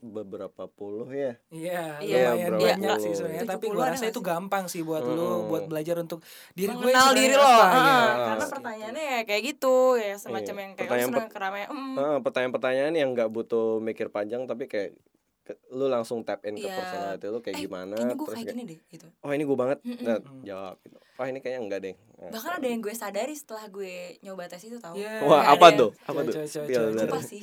beberapa puluh ya. Iya, Iya, lumayan banyak puluh. sih sebenarnya. Tapi 70 gua ada rasa itu gampang sih buat lu Mm-mm. buat belajar untuk diri gue mengenal sebenarnya diri lo apa, ah, ya. karena Gitu. pertanyaannya ya kayak gitu ya semacam Iya. yang kayak Pertanyaan lu seneng keramaian mm, Heeh, pertanyaan-pertanyaan yang nggak butuh mikir panjang tapi kayak lu langsung tap in ke Iya. personality lu kayak eh, gimana kayaknya gue terus kayak gini deh gitu. Oh ini gue banget. Mm-mm. nah, jawab gitu. oh ini kayaknya enggak deh. Nah, bahkan ada yang gue sadari setelah gue nyoba tes itu tau. Iya. wah apa tuh? Apa tuh? coba, sih.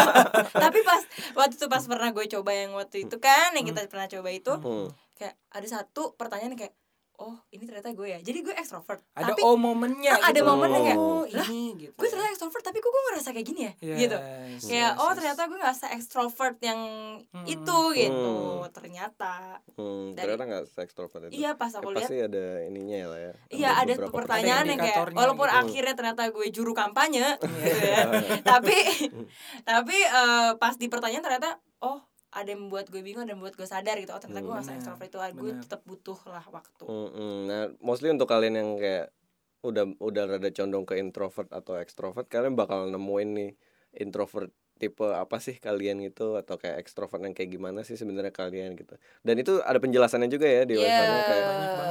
Tapi pas Waktu itu pas pernah gue coba yang waktu itu kan Yang kita pernah coba itu Hmm. kayak ada satu pertanyaan kayak oh ini ternyata gue ya jadi gue ekstrovert ada tapi oh momennya Ah, ada gitu. momennya kayak, oh, "Lah, ini gitu gue ternyata ekstrovert tapi kok gue ngerasa kayak gini ya Yes, gitu kayak yes, oh yes. ternyata gue nggak se ekstrovert yang Hmm. itu gitu Hmm. ternyata Hmm, Dari- ternyata nggak extrovert itu. iya pas Ya, aku lihat pasti ada ininya ya lah ya. Iya ada pertanyaan yang kayak walaupun gitu. akhirnya ternyata gue juru kampanye Iya. gitu ya. tapi tapi eh, pas di pertanyaan ternyata oh ada yang membuat gue bingung dan membuat gue sadar gitu oh ternyata gue nggak ekstrovert itu gue tetap butuh lah waktu Mm-mm. Nah, mostly untuk kalian yang kayak udah udah rada condong ke introvert atau extrovert, kalian bakal nemuin nih introvert tipe apa sih kalian gitu atau kayak extrovert yang kayak gimana sih sebenarnya kalian gitu. Dan itu ada penjelasannya juga ya di Iya. websitenya kayak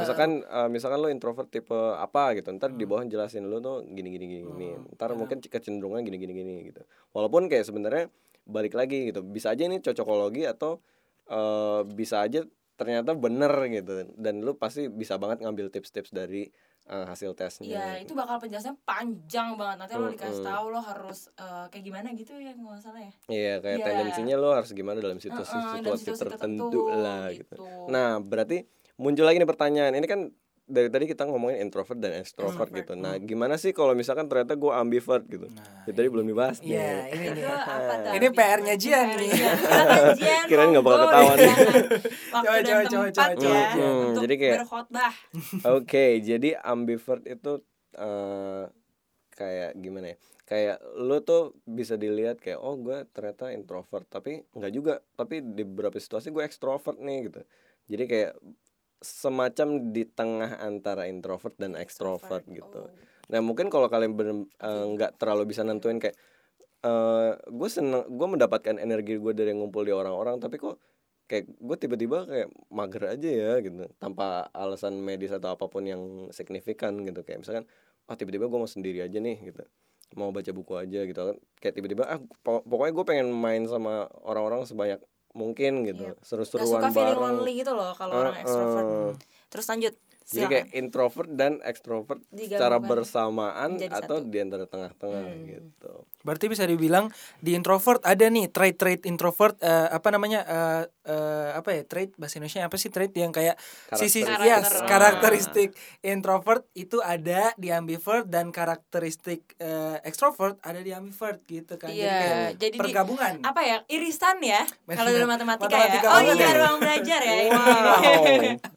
misalkan eh, misalkan lo introvert tipe apa gitu, ntar di bawah jelasin lo tuh gini gini gini gini. Hmm, Ntar ya. mungkin kecenderungan gini gini gini gitu. Walaupun kayak sebenarnya balik lagi gitu, bisa aja ini cocokologi atau eh, bisa aja ternyata bener gitu. Dan lu pasti bisa banget ngambil tips-tips dari eh, hasil tesnya Iya itu bakal penjelasannya panjang banget. Nanti lo dikasih tahu lo harus eh, kayak gimana gitu ya nggak salah ya? Iya kayak Iya. tendensinya lu harus gimana dalam situasi Heeh, dalam situasi situasi tertentu lah gitu. gitu. nah berarti muncul lagi nih pertanyaan. Ini kan dari tadi kita ngomongin introvert dan extrovert Extrovert. gitu nah gimana sih kalau misalkan ternyata gue ambivert gitu Nah, ya, tadi belum dibahas nih Iya, ini nih. Ini PR-nya Jian nih. Kirain nggak bakal ketahuan Coba, coba, coba, coba, ya. Hmm, untuk jadi kayak- berkhotbah Oke, jadi ambivert itu eh kayak gimana ya? Kayak lu tuh bisa dilihat kayak oh gue ternyata introvert, tapi nggak juga. Tapi di beberapa situasi gue ekstrovert nih gitu. Jadi kayak semacam di tengah antara introvert dan extrovert gitu. Oh. Nah mungkin kalau kalian bener- eh, nggak terlalu bisa nentuin kayak eh gue seneng gue mendapatkan energi gue dari ngumpul di orang-orang tapi kok kayak gue tiba-tiba kayak mager aja ya gitu. Tanpa alasan medis atau apa pun yang signifikan gitu. Kayak misalkan ah tiba-tiba gue mau sendiri aja nih gitu. Mau baca buku aja gitu. Kan kayak tiba-tiba ah po- pokoknya gue pengen main sama orang-orang sebanyak mungkin gitu Iya. Gak seru-seruan suka feeling bareng lonely gitu loh kalau orang Heeh. extrovert terus lanjut Jadi silakan kayak introvert dan extrovert secara Digabungkan bersamaan menjadi atau satu. di antara tengah-tengah Hmm. gitu. Berarti bisa dibilang di introvert ada nih trait-trait introvert eh, apa namanya eh, eh, apa ya trait bahasa Indonesia apa sih trait yang kayak sisi Karakteristik. yes Karakter. karakteristik introvert itu ada di ambivert dan karakteristik eh, extrovert ada di ambivert gitu kan. Iya, kayak jadi di- pergabungan. apa ya irisan ya kalau dalam matematika, Matematika ya oh iya ya. ruang belajar ya. Wow,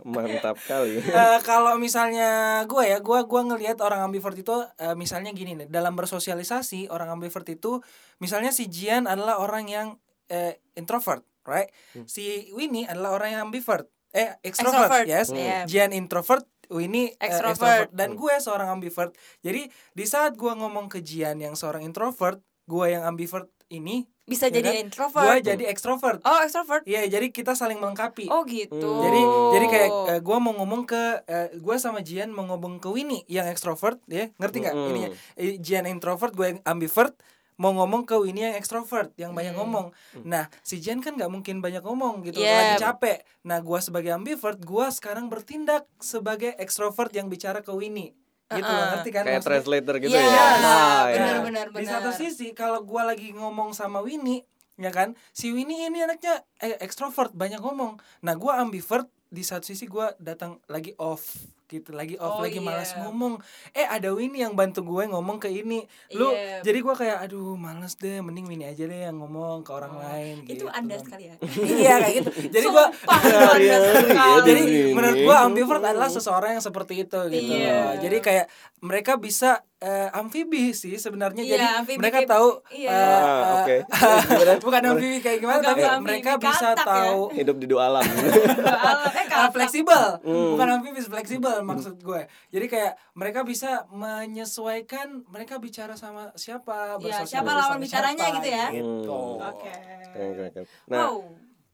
mantap kali. Eh, kalau misalnya gue ya, gue gua ngelihat orang ambivert itu eh, misalnya gini nih, dalam bersosialisasi orang ambivert itu misalnya si Jian adalah orang yang eh, introvert, right? Si Winnie adalah orang yang ambivert. Eh, extrovert, Extrovert, yes. iya. Jian introvert, Winnie Extrovert. extrovert dan gue seorang ambivert. Jadi di saat gue ngomong ke Jian yang seorang introvert, gue yang ambivert ini bisa Ya jadi kan? introvert gue jadi extrovert. oh extrovert Iya, jadi kita saling melengkapi. oh gitu Hmm. Jadi jadi kayak eh, gua mau ngomong ke eh, gua sama Jian mau ngomong ke Winnie yang extrovert ya, ngerti nggak Mm-mm. ininya? Eh, Jian introvert, gue yang ambivert mau ngomong ke Winnie yang extrovert yang banyak Hmm. ngomong. Nah, si Jian kan nggak mungkin banyak ngomong gitu, Yeah. lagi capek. Nah, gua sebagai ambivert, gua sekarang bertindak sebagai extrovert yang bicara ke Winnie. Gitu, Uh-uh. ngerti kan? Kayak maksudnya? translator gitu Yes, ya. Nah, ya. benar-benar Di satu benar. sisi kalau gua lagi ngomong sama Winnie, ya kan? Si Winnie ini anaknya eh, extrovert, banyak ngomong. Nah, gua ambivert di satu sisi gua datang lagi off gitu, lagi off, Oh, lagi malas iya. ngomong. Eh, ada Winnie yang bantu gue ngomong ke ini. Lu Iya. jadi gua kayak aduh, males deh, mending Winnie aja deh yang ngomong ke orang Oh, lain itu gitu. anda sekali ya iya, kayak gitu. Jadi gua Sumpah, itu anda Hari-hari sekali. ya, jadi menurut gua ambivert adalah seseorang yang seperti itu gitu Iya. loh. Jadi kayak mereka bisa eh, amfibi sih sebenarnya. Iya, jadi amfibi mereka kayak- tahu iya. eh, Ah, eh, oke. bukan amfibi kayak gimana Bukan tapi amfibi mereka bisa katak ya. tahu Hidup di dua alam. Alam, eh uh, kalau fleksibel Hmm. bukan amfibis fleksibel maksud gue jadi kayak mereka bisa menyesuaikan mereka bicara sama siapa Iya, bersosialisasi siapa lawan bicaranya siapa, gitu ya? gitu. oke Keren, keren, keren. Nah, wow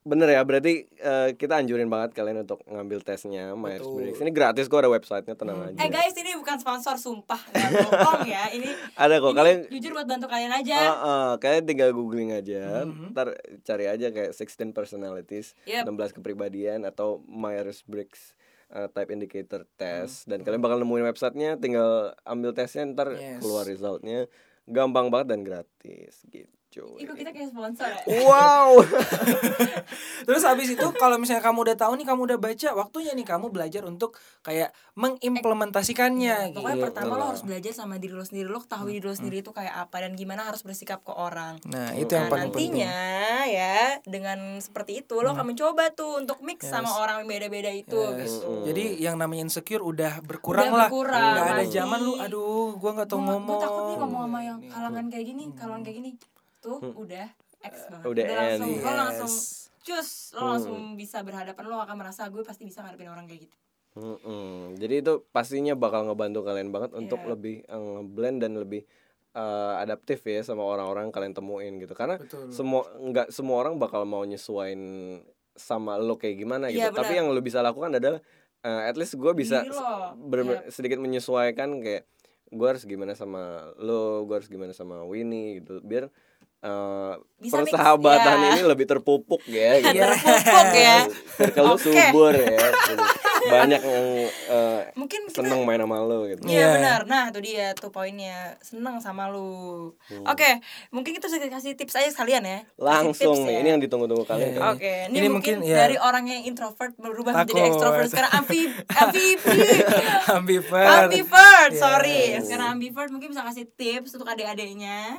bener ya berarti eh, kita anjurin banget kalian untuk ngambil tesnya Myers. Briggs. Ini gratis kok ada websitenya tenang aja. eh guys ini bukan sponsor sumpah nggak bohong ya ini Ada kok ini kalian jujur buat bantu kalian aja Ah, ah, kalian tinggal googling aja, Mhm. ntar cari aja kayak 16 personalities, Yep. 16 kepribadian atau Myers Briggs uh, type indicator test Hmm. dan kalian bakal nemuin websitenya, tinggal ambil tesnya ntar Yes. keluar resultnya, gampang banget dan gratis gitu. Cuy. Kok kita kayak sponsor ya? Wow. Terus habis itu kalau misalnya kamu udah tahu nih kamu udah baca, waktunya nih kamu belajar untuk kayak mengimplementasikannya Pokoknya gitu. pertama lo harus belajar sama diri lo sendiri, lo ketahui diri lo sendiri itu kayak apa dan gimana harus bersikap ke orang. Nah, itu yang Nah, paling penting. nantinya ya dengan seperti itu lo akan mencoba tuh untuk mix sama orang yang beda-beda itu Yes. gitu. Jadi yang namanya insecure udah berkurang Udah lah. berkurang, Nggak ada zaman lu aduh gua nggak tahu Gua- ngomong. Gua takut nih ngomong sama yang kalangan kayak gini, kalangan kayak gini. Tuh udah X banget. Udah langsung end. lo langsung Yes. cus, lo langsung bisa berhadapan lo akan merasa gue pasti bisa ngadepin orang kayak gitu. Mm-mm. Jadi itu pastinya bakal ngebantu kalian banget untuk Iya. lebih eh, ngeblend dan lebih eh, adaptif ya sama orang-orang yang kalian temuin gitu. Karena Betul. semua nggak semua orang bakal mau nyesuain sama lo kayak gimana gitu. Iya, Tapi yang lo bisa lakukan adalah eh, at least gue bisa ber- Iya. sedikit menyesuaikan kayak gue harus gimana sama lo, gue harus gimana sama Winnie gitu. Biar eh, Bisa mix, persahabatan ya. ini lebih terpupuk ya gitu. Terpupuk ya. Lu Oke. subur ya. gitu. Banyak yang eh, Mungkin kita seneng main sama lo gitu. Iya Iya. benar. Nah, itu dia tuh poinnya. Seneng sama lu. Hmm. Oke, mungkin kita bisa kasih tips aja sekalian ya. Langsung tips nih, ya. ini yang ditunggu-tunggu kalian. Iya. kan? Oke, ini, Ini mungkin, mungkin, ya. dari orang yang introvert berubah menjadi Takut. extrovert sekarang amfi amfibi Ambivert. ambivert, sorry. Yes. Sekarang ambivert mungkin bisa kasih tips untuk adik-adiknya.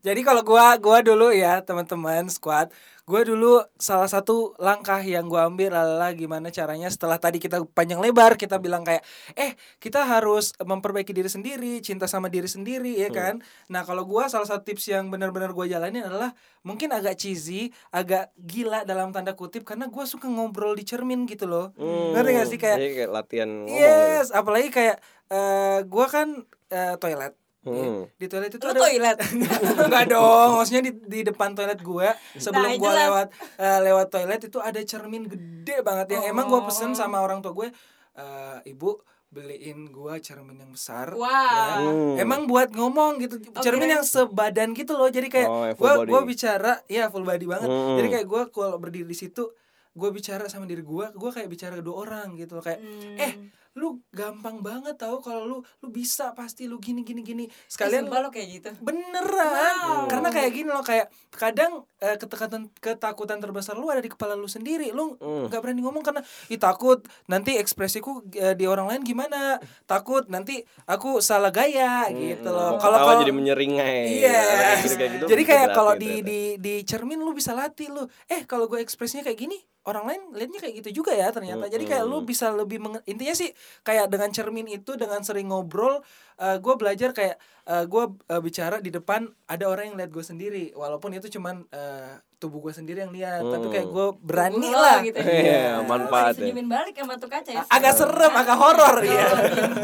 Jadi kalau gua gua dulu ya teman-teman squad, gua dulu salah satu langkah yang gua ambil adalah gimana caranya setelah tadi kita panjang lebar kita bilang kayak eh kita harus memperbaiki diri sendiri, cinta sama diri sendiri ya kan. Nah, kalau gua salah satu tips yang benar-benar gua jalanin adalah mungkin agak cheesy, agak gila dalam tanda kutip karena gua suka ngobrol di cermin gitu loh. Hmm, Ngerti gak sih kayak Jadi kayak latihan ngomong gitu. Yes, apalagi kayak eh gua kan eh, toilet. Hmm. Di toilet itu Lu ada toilet. Enggak dong, maksudnya di, di depan toilet gue sebelum Nah, gue jelas. lewat eh, lewat toilet itu ada cermin gede banget yang emang gue pesen Oh. sama orang tua gue, "Eh, ibu beliin gue cermin yang besar. Wah. Hmm. Emang buat ngomong gitu, cermin yang sebadan gitu loh. Jadi kayak Oh, gue body. gua bicara, ya full body banget. Hmm. Jadi kayak gue kalau berdiri di situ, gue bicara sama diri gue, gue kayak bicara ke dua orang gitu loh kayak, Hmm. eh lu gampang banget tahu kalau lu lu bisa pasti lu gini gini gini Eh, sekalian sumpah lo kayak gitu. beneran Wow. karena kayak gini loh kayak kadang eh, ketakutan ketakutan terbesar lu ada di kepala lu sendiri lu Hmm. nggak berani ngomong karena ih takut nanti ekspresiku eh, di orang lain gimana takut nanti aku salah gaya gitu loh kalau kalau jadi menyeringai. Iya. Gitu, kayak gitu Jadi kayak kalau di di di cermin lu bisa latih lu. Eh kalau gue ekspresinya kayak gini, orang lain liatnya kayak gitu juga ya ternyata. Jadi kayak lu bisa lebih menge- intinya sih kayak dengan cermin itu dengan sering ngobrol, eh, gue belajar kayak eh, gue eh, bicara di depan ada orang yang lihat gue sendiri, walaupun itu cuman eh, tubuh gue sendiri yang lihat, tapi kayak gue berani lo lah. gitu Iya, manfaat ya. Balik sama tuh kaca ya. Agak serem, agak horor ya. Iya,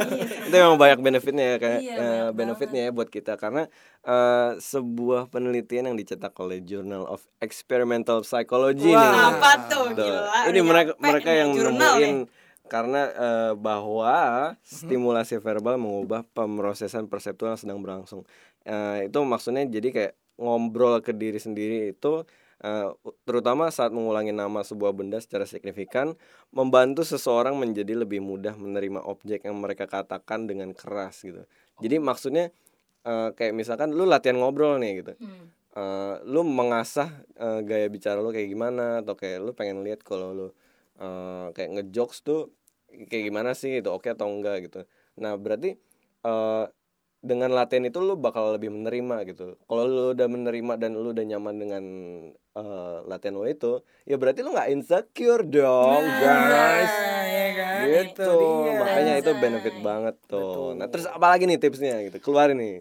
iya. itu memang banyak benefitnya ya kayak Iya, eh, banyak benefitnya ya buat kita karena eh, sebuah penelitian yang dicetak oleh Journal of Experimental Psychology Wah. nih. Apa tuh? Tuh. Gila. Ini mereka mereka yang nemuin nih. Karena eh, bahwa stimulasi verbal mengubah pemrosesan perseptual yang sedang berlangsung. Eh, itu maksudnya jadi kayak ngobrol ke diri sendiri itu eh, terutama saat mengulangi nama sebuah benda secara signifikan membantu seseorang menjadi lebih mudah menerima objek yang mereka katakan dengan keras gitu. Jadi maksudnya eh, kayak misalkan lu latihan ngobrol nih gitu. Hmm. Eh, lu mengasah eh, gaya bicara lu kayak gimana atau kayak lu pengen lihat kalau lu eh, kayak ngejokes tuh kayak gimana sih gitu oke atau enggak gitu. Nah berarti eh, dengan latihan itu lu bakal lebih menerima gitu. Kalau lu udah menerima dan lu udah nyaman dengan eh, latihan lu itu ya berarti lu nggak insecure dong guys. Nah, ya kan? gitu. Itu dia. makanya itu benefit banget tuh. Betul. nah terus apa lagi nih tipsnya gitu? Keluarin nih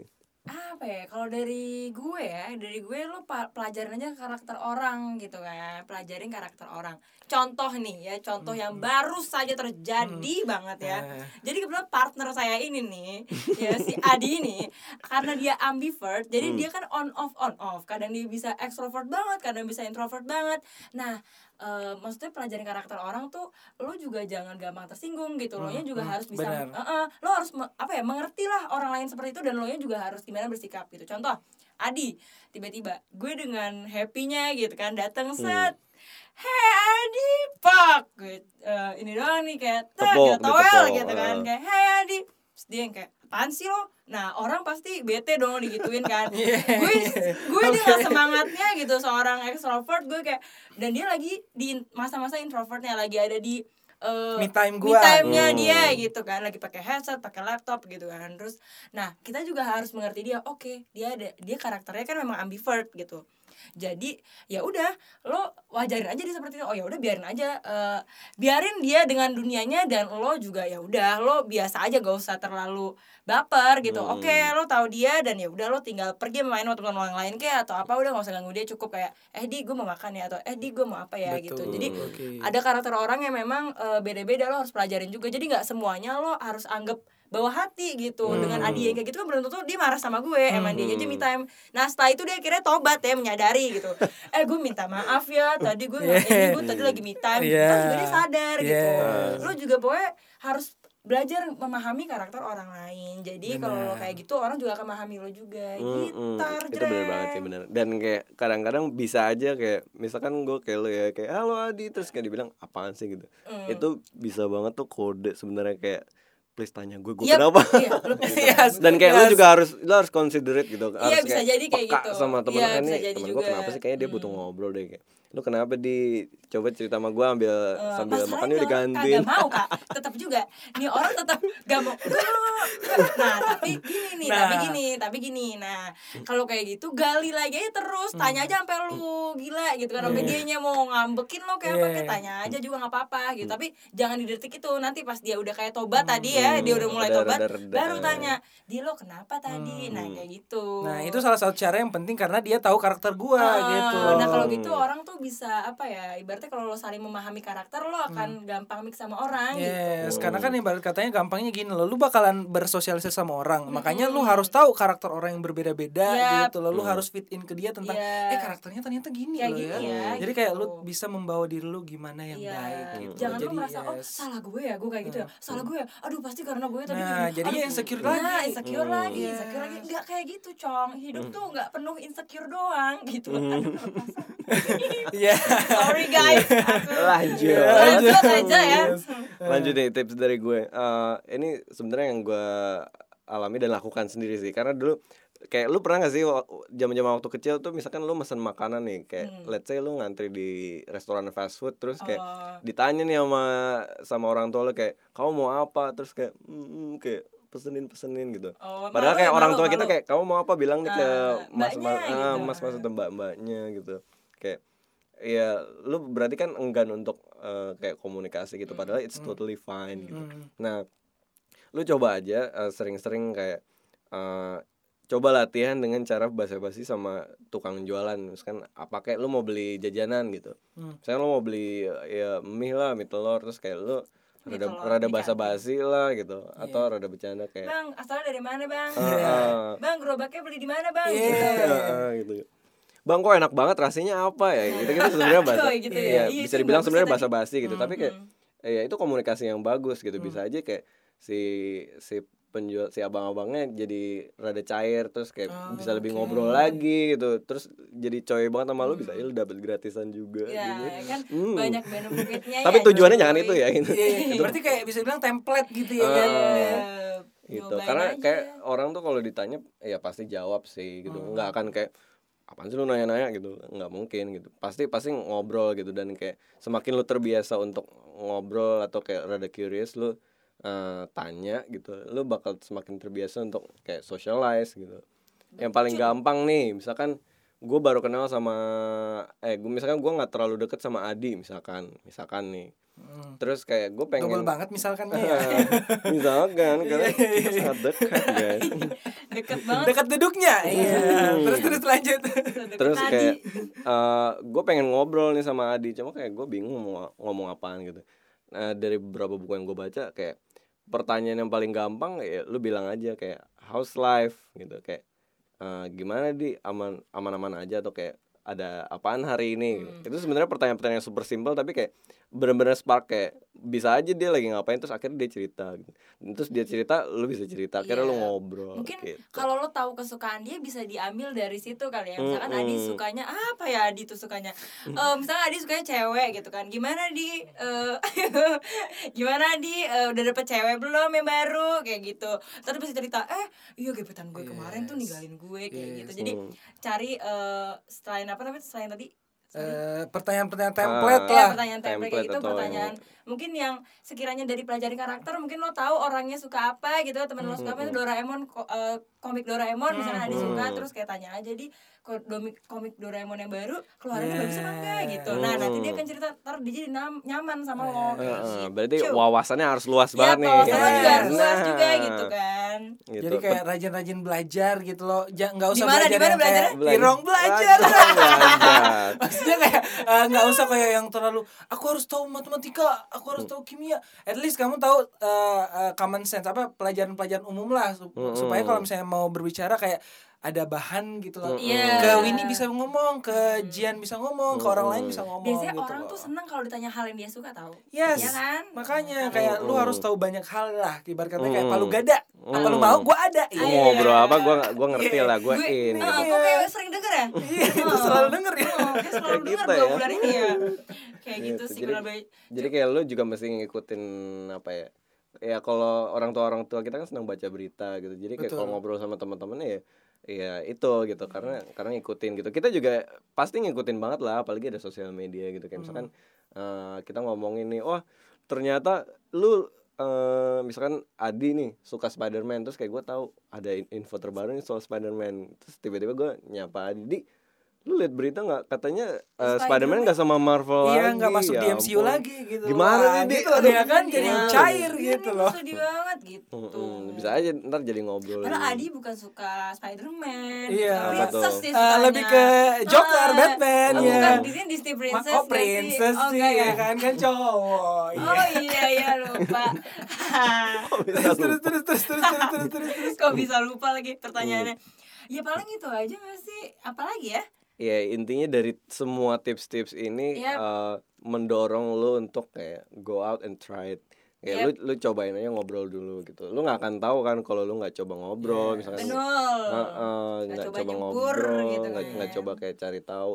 apa ya kalau dari gue ya dari gue lo pelajarin aja karakter orang gitu kan pelajarin karakter orang. Contoh nih ya contoh yang baru saja terjadi banget ya. Eh. jadi kebetulan partner saya ini nih ya si Adi ini karena dia ambivert jadi dia kan on off on off. Kadang dia bisa extrovert banget kadang bisa introvert banget. Nah eh, maksudnya pelajarin karakter orang tuh lo juga jangan gampang tersinggung gitu. Lo nya juga harus bisa benar. Heeh, lo harus apa ya mengerti lah orang lain seperti itu dan lo nya juga harus gimana bersikap gitu. Contoh Adi tiba-tiba gue dengan happynya gitu kan datang set Hey Adi pak Gue, eh, ini doang nih kayak tak gitu towel gitu kan eh. kayak Hey Adi. Terus dia yang kayak apaan sih lo? Nah orang pasti bete dong digituin kan. Iya. gue gue dia nggak semangatnya gitu seorang extrovert gue kayak dan dia lagi di masa-masa introvertnya lagi ada di eh, Me time me gua. time-nya Hmm. dia gitu kan lagi pakai headset pakai laptop gitu kan terus nah kita juga harus mengerti dia oke dia ada dia karakternya kan memang ambivert gitu jadi ya udah lo wajarin aja dia seperti itu oh ya udah biarin aja eh, biarin dia dengan dunianya dan lo juga ya udah lo biasa aja gak usah terlalu baper gitu Hmm. oke lo tahu dia dan ya udah lo tinggal pergi main sama teman orang lain kayak atau apa udah gak usah ganggu dia cukup kayak eh di gue mau makan ya atau eh di gue mau apa ya gitu Betul, jadi oke. ada karakter orang yang memang eh, beda-beda lo harus pelajarin juga jadi nggak semuanya lo harus anggap bawa hati gitu Hmm. dengan Adi yang kayak gitu kan belum tentu dia marah sama gue emang dia. Aja me time nah setelah itu dia akhirnya tobat ya menyadari gitu. Eh gue minta maaf ya tadi gue nggak ini gue tadi lagi me time Yeah. terus juga dia sadar gitu. Yes. lo juga pokoknya harus belajar memahami karakter orang lain. Jadi kalau kayak gitu orang juga akan memahami lo juga. Mm, mm. itu bener banget sih bener. Dan kayak kadang-kadang bisa aja kayak misalkan gue kayak lo ya kayak halo Adi terus kayak dibilang apaan sih? gitu. Mm. itu bisa banget tuh kode sebenarnya kayak please tanya gue gue Iya, kenapa iya, lo pasti- Yes. dan kayak Yes. juga harus lo harus considerate gitu Iya, harus bisa jadi kayak gitu. sama temen Iya, kan nih temen gue kenapa sih kayaknya dia butuh Hmm. ngobrol deh kayak lo kenapa di coba cerita sama gue ambil Eh, sambil makan yuk di orang kantin kagak mau kak. Tetap juga. Nih orang tetap gak mau. Nah tapi gini nih Nah. tapi gini tapi gini. Nah kalau kayak gitu gali lagi aja terus. Tanya aja sampai lu gila gitu kan sampai dianya mau ngambekin lo kayak apa Iya. kayak tanya aja juga nggak apa-apa gitu. Tapi jangan di detik itu. Nanti pas dia udah kayak tobat tadi ya dia udah mulai tobat baru tanya dia lo kenapa tadi? Nah kayak gitu. Nah itu salah satu cara yang penting karena dia tahu karakter gua Ah, gitu. Nah kalau gitu orang tuh bisa apa ya? Ibaratnya kalau lo saling memahami karakter lo akan gampang mix sama orang gitu. Yes, karena kan ibarat katanya gampangnya gini loh, lu bakalan bersosialisasi sama orang, makanya lu harus tahu karakter orang yang berbeda-beda Yap. gitu loh, lu harus fit in ke dia tentang, Iya. eh karakternya ternyata gini Kayak loh ya. ya, Jadi kayak gitu. lu bisa membawa diri lu gimana yang Iya, baik gitu. jangan Jadi lo merasa oh yes. salah gue ya, gue kayak gitu ya, salah gue ya, aduh pasti karena gue tadi Nah, gini. jadinya Aduh, insecure nah, lagi. insecure Hmm. lagi, Yes. insecure lagi, nggak kayak gitu, cong. Hidup tuh nggak penuh insecure doang gitu. Aduh, lepasan. Iya. Sorry guys, lanjut. Lanjut aja ya. lanjut. Nih tips dari gue. Eh, ini sebenarnya yang gue alami dan lakukan sendiri sih. Karena dulu kayak lu pernah gak sih zaman-zaman waktu kecil tuh misalkan lu mesen makanan nih kayak let's say lu ngantri di restoran fast food terus kayak Oh. ditanya nih sama sama orang tua lu kayak kamu mau apa? Terus kayak "Hmm, hmm," kayak pesenin pesenin gitu. Oh, padahal malu kayak ya, orang malu, tua kita malu. kayak kamu mau apa? Bilang nih ke Ah, mas mas ah, gitu. mas mas atau mbak mbaknya gitu. Kayak ya lu berarti kan enggan untuk eh, kayak komunikasi gitu padahal it's totally fine gitu Hmm. nah lu coba aja eh, sering-sering kayak eh, coba latihan dengan cara basa-basi sama tukang jualan misalkan apa kayak lu mau beli jajanan gitu Hmm. misalkan lu mau beli ya mie lah mie telur terus kayak lu rada rada basa-basi lah gitu Iya. atau rada bercanda kayak Bang, asalnya dari mana bang? Ah, Bang, gerobaknya beli di mana bang? Iya. Gitu. Heeh, gitu. Bang kok enak banget rasanya apa ya? Gitu gitu sebenarnya bahasa. Gitu ya. Iya, Iya bisa dibilang sebenarnya ya bahasa basi gitu, tapi kayak Hmm. ya itu komunikasi yang bagus gitu. Bisa aja kayak si si penjual si abang-abangnya jadi rada cair terus kayak Oh, bisa lebih oke. ngobrol lagi gitu. Terus jadi coy banget sama lu bisa ya lu dapat gratisan juga Ya, gitu. ya kan Hmm. banyak benefitnya Tapi ya, tujuannya jangan itu ya gitu. Iya, iya. berarti kayak bisa bilang template gitu ya kan. Ah. Ya. Gitu nyobain karena aja. kayak orang tuh kalau ditanya ya pasti jawab sih gitu Hmm. nggak akan kayak apaan sih lu nanya-nanya? Gitu. Nggak mungkin gitu. Pasti pasti ngobrol gitu dan kayak semakin lu terbiasa untuk ngobrol atau kayak rada curious lu eh, tanya gitu lu bakal semakin terbiasa untuk kayak socialize gitu. Yang paling gampang nih misalkan gue baru kenal sama eh gue misalkan gue nggak terlalu deket sama Adi misalkan misalkan nih Hmm. terus kayak gue pengen Double banget misalkannya ya. misalkan karena kita sangat dekat guys. Deket banget. Dekat duduknya. Iya. Terus terus lanjut. terus kayak gue pengen ngobrol nih sama Adi cuma kayak gue bingung mau ngomong apaan gitu. Nah dari beberapa buku yang gue baca kayak pertanyaan yang paling gampang ya lu bilang aja kayak house life? gitu. Kayak eh, gimana di? Aman aman aman aja? Atau kayak ada apaan hari ini gitu. Hmm. itu sebenarnya pertanyaan-pertanyaan super simpel tapi kayak bener-bener spark kayak bisa aja dia lagi ngapain terus akhirnya dia cerita gitu. terus dia cerita lu bisa cerita akhirnya lu Iya. ngobrol mungkin gitu. kalau lo tahu kesukaan dia bisa diambil dari situ kali ya misalkan Adi Mm-mm. sukanya apa ya Adi tuh sukanya Eh, misalkan Adi sukanya cewek gitu kan gimana di eh, gimana di eh, udah dapet cewek belum yang baru kayak gitu terus bisa cerita eh iya gebetan gue kemarin tuh Yes. ninggalin gue kayak Yes. gitu jadi Hmm. cari eh, selain apa namanya selain tadi. Eh, pertanyaan-pertanyaan template Ah. Ya, lah pertanyaan template Template kayak gitu atau pertanyaan mungkin yang sekiranya dari pelajari karakter mungkin lo tahu orangnya suka apa gitu temen lo suka apa itu Doraemon ko- eh, komik Doraemon misalnya ada suka Hmm. terus kayak tanya aja di komik Doraemon yang baru keluarannya Yeah. bagus apa enggak gitu nah nanti dia akan cerita ntar dia jadi nyaman sama lo kayak Heeh, gitu. berarti wawasannya harus luas ya banget nih wawasan lo juga harus luas juga Nah, gitu kan gitu. Jadi kayak rajin-rajin belajar gitu loh. Ja- nggak usah Di mana- belajar di mana yang kayak belajarnya? Irong belajar. belajar. Maksudnya kayak nggak usah kayak yang terlalu aku harus tahu matematika, aku harus tahu kimia. At least kamu tahu eh, eh, common sense apa pelajaran-pelajaran umum lah sup- Mm-mm. supaya kalau misalnya mau berbicara kayak ada bahan gitu loh. Iya. Ke Winnie bisa ngomong, ke Jian bisa ngomong, ke orang lain bisa ngomong biasanya gitu orang loh. tuh seneng kalau ditanya hal yang dia suka tahu Yes. Iya kan Makanya Karena- kayak lu harus tahu banyak hal lah. Ibarat kata kayak Mm. palu gada. Apa lu Mm. mau? Gua ada. Lu Iya. mau ngobrol apa gua gua ngerti lah gua gue in eh, gitu. kok kayak sering denger ya Iya, itu selalu denger ya. Oh, selalu Kayak denger dua ya. bulan ini ya kayak gitu Gitu. sih Jadi- kalau baik Jadi kayak lu juga mesti ngikutin apa ya? Ya kalau orang tua orang tua kita kan senang baca berita gitu. Jadi kayak kalau ngobrol sama teman-teman ya ya itu gitu. Karena karena ngikutin gitu. Kita juga pasti ngikutin banget lah apalagi ada sosial media gitu. Kayak misalkan eh, kita ngomongin nih, wah ternyata lu eh misalkan Adi nih suka Spider-Man. Terus kayak gue tahu ada in- info terbaru nih soal Spider-Man. Terus tiba-tiba gue nyapa Adi "Di, lu lihat berita nggak katanya eh, Spider-Man nggak sama Marvel Iya, lagi nggak masuk ya di MCU ampun." lagi gitu. Gimana Wah, nih, gitu Aduh, ya kan jadi gimana? cair Iya gitu nih, loh. sedih banget gitu Mm-mm, bisa aja ntar jadi ngobrol Padahal Adi bukan suka Spider-Man Iya. Princess sih Eh, sukanya. lebih ke Joker, Ah, Batman, oh, ya. bukan di sini Disney Ma- Princess oh princess Oh, sih enggak ya kan kan cowok. Iya. Oh iya iya lupa Terus terus terus terus terus terus terus terus. terus. Kok bisa lupa lagi pertanyaannya Ya paling itu aja gak sih Apalagi ya ya intinya dari semua tips-tips ini Yap. eh, mendorong lu untuk kayak go out and try it. Ya lu lu cobain aja ngobrol dulu gitu. Lu nggak akan tahu kan kalau lu nggak coba ngobrol misalkan Betul. Heeh, Nggak nggak coba coba nyebur ngobrol gitu nggak kan. nggak coba kayak cari tahu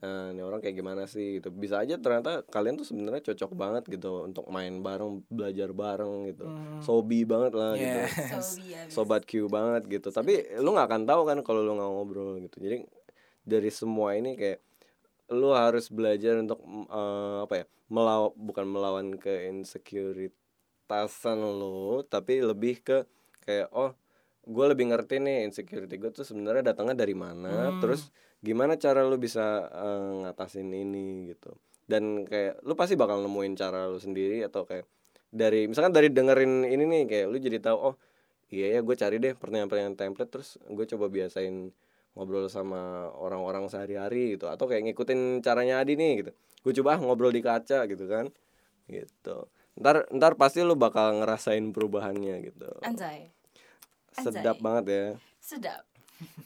eh, ini orang kayak gimana sih? Gitu. Bisa aja ternyata kalian tuh sebenarnya cocok banget gitu untuk main bareng belajar bareng gitu. Hmm. sobi banget lah gitu. Yes. So, iya, sobat Q banget gitu. Tapi lu nggak akan tahu kan kalau lu nggak ngobrol gitu. Jadi dari semua ini kayak lu harus belajar untuk eh, apa ya melaw bukan melawan ke insekuritasan lu tapi lebih ke kayak oh gue lebih ngerti nih insecurity gue tuh sebenarnya datangnya dari mana Hmm. terus gimana cara lu bisa eh, ngatasin ini gitu dan kayak lu pasti bakal nemuin cara lu sendiri atau kayak dari misalkan dari dengerin ini nih kayak lu jadi tahu oh iya ya gue cari deh pertanyaan-pertanyaan template terus gue coba biasain ngobrol sama orang-orang sehari-hari gitu. Atau kayak ngikutin caranya Adi nih gitu. Gue coba ngobrol di kaca gitu kan. Gitu. Ntar ntar pasti lu bakal ngerasain perubahannya gitu. Anjay. Sedap banget ya. Sedap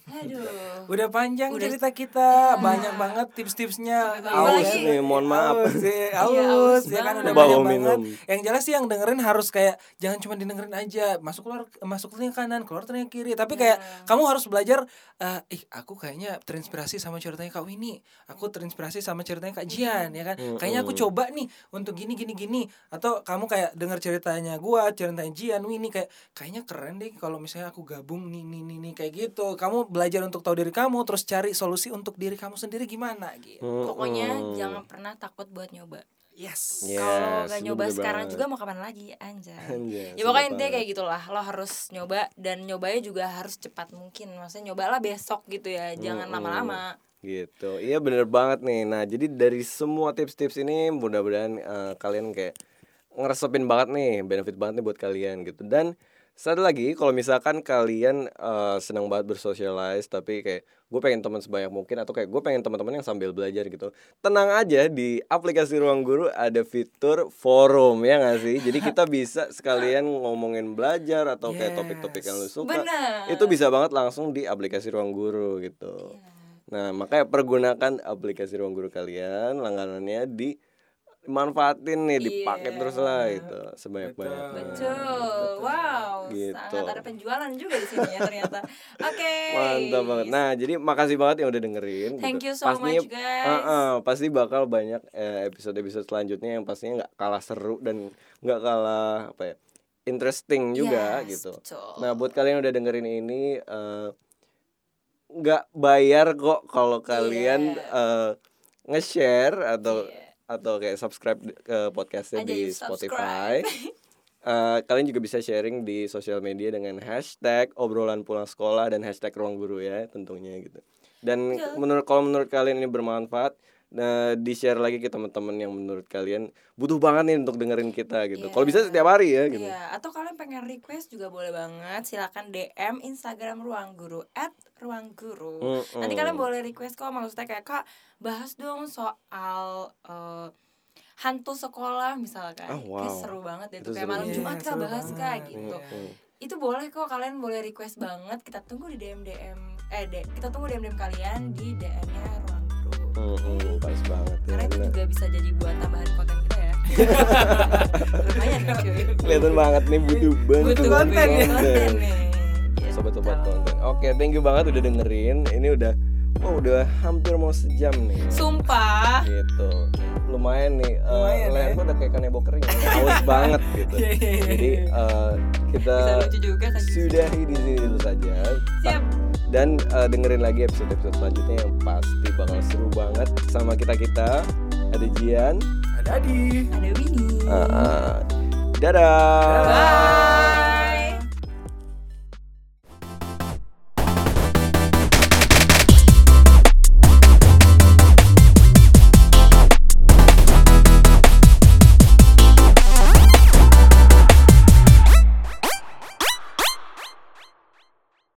Aduh Udah panjang Udah- cerita kita, banyak banget tips-tipsnya. Aus nih mohon maaf Aus, ya, aus, aus ya kan udah banget. Bawa banyak banget. minum. Yang jelas sih yang dengerin harus kayak jangan cuma didengerin aja, masuk keluar masuk telinga kanan, keluar telinga kiri. Tapi kayak Iya. kamu harus belajar eh ih aku kayaknya terinspirasi sama ceritanya Kak Winnie. Aku terinspirasi sama ceritanya Kak Jian, ya kan? Kayaknya aku coba nih untuk gini gini gini atau kamu kayak denger ceritanya gua, ceritanya Jian, Winnie kayak kayaknya keren deh kalau misalnya aku gabung nih nih nih, nih kayak gitu. Kamu belajar untuk tahu diri kamu terus cari solusi untuk diri kamu sendiri gimana gitu. Pokoknya Mm-mm. jangan pernah takut buat nyoba. Yes. Yes, Kalau gak nyoba sekarang banget. juga mau kapan lagi Anjay. Anjay, Ya pokoknya intinya kayak gitulah Lo harus nyoba Dan nyobanya juga harus cepat mungkin. Maksudnya nyobalah besok gitu ya Jangan lama-lama. Gitu. Iya bener banget nih. Nah jadi dari semua tips-tips ini mudah-mudahan eh, kalian kayak ngeresepin banget nih benefit banget nih buat kalian gitu. Dan satu lagi kalau misalkan kalian eh, senang banget bersosialize tapi kayak gue pengen teman sebanyak mungkin atau kayak gue pengen teman-teman yang sambil belajar gitu tenang aja di aplikasi ruang guru ada fitur forum ya nggak sih? Jadi kita bisa sekalian ngomongin belajar atau kayak topik-topik yang lu suka Bener. itu bisa banget langsung di aplikasi ruang guru gitu. Nah, makanya pergunakan aplikasi ruang guru kalian langganannya di manfaatin nih dipakai Iya. terus lah itu sebanyak banyaknya Betul. Wow, Gitu. sangat ada penjualan juga di sini ya ternyata. Oke. Mantap banget. Nah, jadi makasih banget yang udah dengerin. Thank gitu. you so much, guys. Heeh, pasti bakal banyak eh, episode-episode selanjutnya yang pastinya nggak kalah seru dan nggak kalah apa ya interesting juga Yes, gitu. betul. Nah, buat kalian yang udah dengerin ini eh, nggak bayar kok kalau kalian eh, nge-share atau Iya. Atau kayak subscribe ke podcastnya di Spotify. Eh, kalian juga bisa sharing di sosial media dengan hashtag obrolan pulang sekolah dan hashtag ruang guru ya tentunya gitu. Dan menurut kalau menurut kalian ini bermanfaat, nah, di share lagi ke teman-teman yang menurut kalian butuh banget nih untuk dengerin kita gitu. Kalau bisa Iya. setiap hari ya gitu. Iya, atau kalian pengen request juga boleh banget. Silakan DM Instagram Ruang Guru @ruang guru. Mm-mm. Nanti kalian boleh request kok maksudnya kayak Kak, bahas dong soal eh, hantu sekolah misalkan. Oh, wow. Kayak seru banget deh Itu tuh kayak malam banget. Jumat Iya, Kak bahas Kak banget. gitu. Mm-mm. Itu boleh kok kalian boleh request banget. Kita tunggu di DM DM eh de- kita tunggu DM DM kalian di DM-nya Ruang Mm-mm, pas banget ya. Karena itu bener. juga bisa jadi buat tambahan konten kita ya. Lumayan nih cuy. Kelihatan banget nih butuh banget Butuh konten ya. konten nih. Gitu. Sobat-sobat konten. Oke, thank you banget udah dengerin. Ini udah oh udah hampir mau sejam nih. Sumpah. gitu lumayan nih uh, Lumayan, leher ya. udah kayak kanebo kering haus banget gitu Iya, iya, iya. jadi uh, kita Bisa lucu juga kan. sudahi di sini dulu saja Siap. Dan uh, dengerin lagi episode-episode selanjutnya yang pasti bakal seru banget sama kita kita ada Jian Ada Adi. Ada Winnie. uh, uh, dadah Bye.